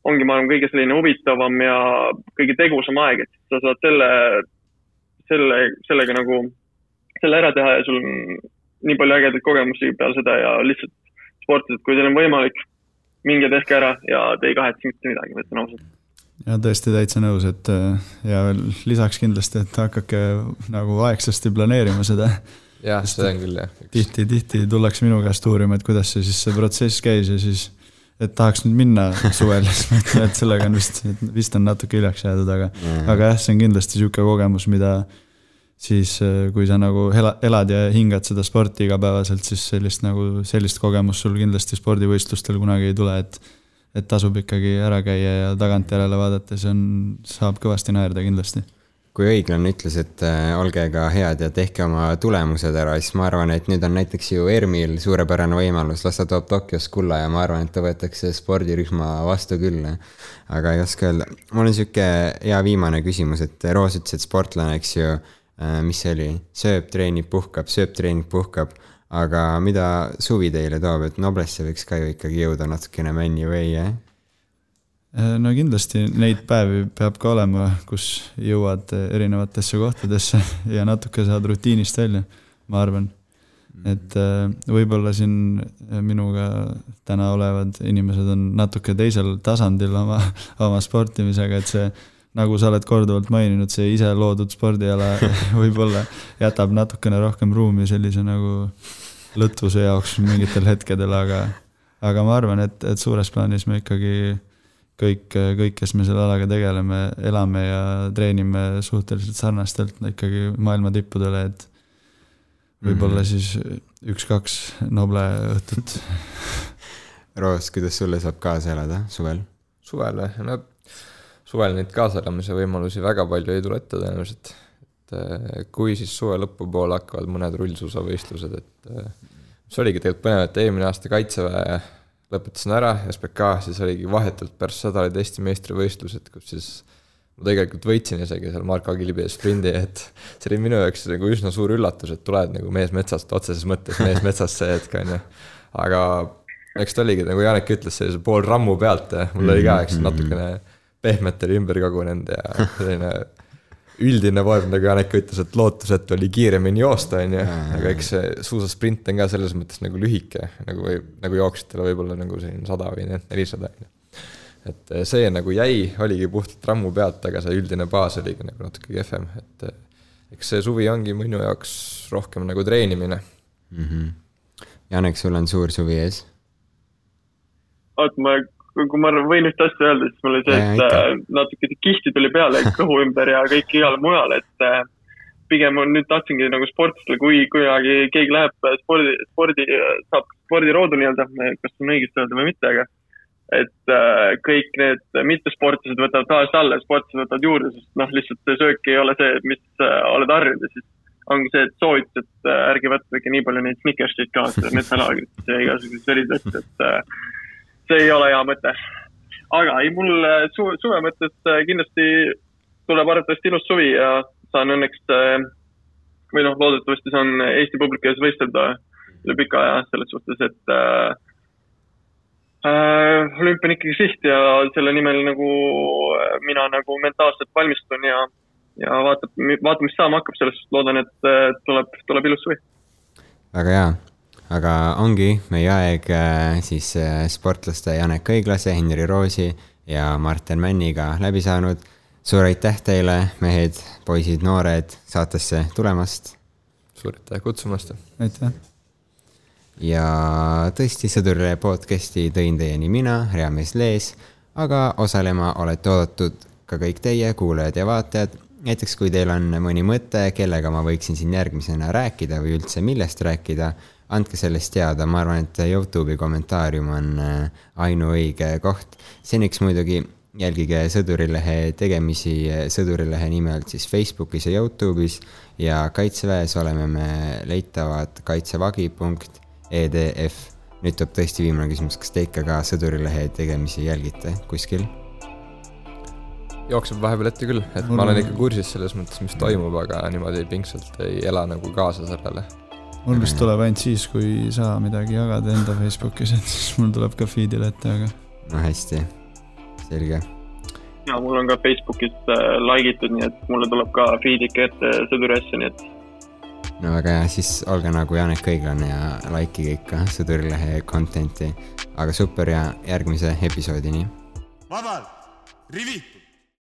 ongi, ma arvan, kõige selline huvitavam ja kõige tegusam aeg, et sa saad selle, selle, sellega nagu, selle ära teha ja sul on nii palju ägedaid kogemusi peale seda ja lihtsalt sportlased, kui teil on võimalik, minge tehke ära ja te ei kahetse mitte midagi, ma ütlen ausalt. ja tõesti täitsa nõus, et äh, ja veel lisaks kindlasti, et hakake nagu aegsasti planeerima seda. jah, see on küll jah. tihti, tihti tullakse minu käest uurima, et kuidas see siis see protsess käis ja siis, et tahaks nüüd minna suvel, siis ma ütlen, et sellega on vist, vist on natuke hiljaks jäädud, aga, aga jah, see on kindlasti niisugune kogemus, mida, siis äh, kui sa nagu ela, elad ja hingad seda sporti igapäevaselt, siis sellist nagu, sellist kogemust sul kindlasti spordivõistlustel kunagi ei tule, et et tasub ikkagi ära käia ja tagantjärele vaadates on, saab kõvasti naerda kindlasti kui õiglane ütles, et äh, olge ka head ja tehke oma tulemused ära, siis ma arvan, et nüüd on näiteks ju Ermil suurepärane võimalus, las ta toob Tokyos kulla ja ma arvan, et ta võetakse spordirühma vastu küll. aga ei oska öelda, mul on sihuke hea viimane küsimus, et Roos ütles, et sportlane, eks ju, äh, mis see oli, sööb, treenib, puhkab, sööb, treenib, puhkab aga mida suvi teile toob, et Noblesse võiks ka ju ikkagi jõuda natukene männi või ei? Äh, no kindlasti neid päevi peab ka olema, kus jõuad erinevatesse kohtadesse ja natuke saad rutiinist välja, ma arvan. et äh, võib-olla siin minuga täna olevad inimesed on natuke teisel tasandil oma, oma sportimisega, et see nagu sa oled korduvalt maininud, see ise loodud spordiala võib-olla jätab natukene rohkem ruumi sellise nagu lõtvuse jaoks mingitel hetkedel, aga, aga ma arvan, et, et suures plaanis me ikkagi kõik, kõik, kes me selle alaga tegeleme, elame ja treenime suhteliselt sarnastelt ikkagi maailma tippudele, et võib-olla mm -hmm. siis üks-kaks Noble õhtut. Roos, kuidas sulle saab kaasa elada suvel? suvel või? no suvel neid kaasalamise võimalusi väga palju ei tule ette tõenäoliselt. et eh, kui siis suve lõpupoole hakkavad mõned rullsuusavõistlused, et eh, mis oligi tegelikult põnev, et eelmine aasta Kaitseväe lõpetasin ära SBK, siis oligi vahetult pärast seda olid Eesti meistrivõistlused, kus siis ma tegelikult võitsin isegi seal Marko Agilibi sprindi, et see oli minu jaoks nagu üsna suur üllatus, et tuled nagu mees metsast, otseses mõttes mees metsast see hetk, on ju. aga eks ta oligi, nagu Janek ütles, sellise pool rammu pealt ja mul oli ka, eks natukene pehmet oli ümber kogunenud ja selline üldine vorm, nagu Janek ütles, et lootusetu oli kiiremini joosta, on ju, aga eks see suusasprint on ka selles mõttes nagu lühike, nagu või nagu jooksjatele võib-olla nagu selline sada või nelisada, on ju. et eh, see nagu jäi, oligi puhtalt rammu pealt, aga see üldine baas oligi nagu natuke kehvem, et eh, eks see suvi ongi minu jaoks rohkem nagu treenimine mm. -hmm. Janek, sul on suur suvi ees? oot, ma kui ma võin ühte asja öelda, siis mul oli see, et äh, natuke kihti tuli peale kõhu ümber ja kõik igale mujale, et äh, pigem on, nüüd tahtsingi nagu sportlastele, kui kunagi keegi läheb spordi, spordi, saab spordiroodu nii-öelda, kas on õigesti öelda või mitte, aga et äh, kõik need mittesportlased võtavad tavaliselt alla ja sportlased võtavad juurde, sest noh, lihtsalt see söök ei ole see, mis äh, oled harjunud ja siis ongi see, et soovitus, et äh, ärge võtke nii palju neid Snickerseid kaasa, metsalaagrit ja igasuguseid selliseid asju, et äh, see ei ole hea mõte. aga ei, mul äh, su suve mõttes äh, kindlasti tuleb arvatavasti ilus suvi ja saan õnneks äh, või noh, loodetavasti saan Eesti publiku ees võistelda üle pika aja selles suhtes, et äh, olümpia on ikkagi siht ja selle nimel nagu mina nagu mentaalselt valmistun ja, ja vaatab, vaatame, mis saama hakkab, sellest loodan, et tuleb, tuleb ilus suvi. väga hea aga ongi meie aeg äh, siis äh, sportlaste Janek Õiglase, Henri Roosi ja Martin Männiga läbi saanud. suur aitäh teile, mehed, poisid, noored, saatesse tulemast. suur aitäh kutsumast. aitäh. ja tõesti, Sõdurile podcast'i tõin teieni mina, reamees Lees, aga osalema olete oodatud ka kõik teie kuulajad ja vaatajad näiteks kui teil on mõni mõte, kellega ma võiksin siin järgmisena rääkida või üldse millest rääkida andke sellest teada, ma arvan, et Youtube'i kommentaarium on äh, ainuõige koht. seniks muidugi jälgige Sõdurilehe tegemisi Sõdurilehe nime alt siis Facebookis ja Youtube'is ja Kaitseväes oleme me leitavad kaitsevagi.edf. nüüd tuleb tõesti viimane küsimus, kas te ikka ka Sõdurilehe tegemisi jälgite kuskil? jookseb vahepeal ette küll, et ma olen ikka kursis selles mõttes, mis toimub, aga niimoodi pingsalt ei ela nagu kaasa sellele mul vist tuleb ainult siis, kui ei saa midagi jagada enda Facebookis, et siis mul tuleb ka feed'ile ette, aga. no hästi, selge. ja mul on ka Facebookis äh, like itud, nii et mulle tuleb ka feed ikka ette sõduri asja, nii et. no väga hea, siis olge nagu Janek Õiglane ja likeige ikka Sõdurilehe content'i. aga super ja järgmise episoodini. vabalt, riviti.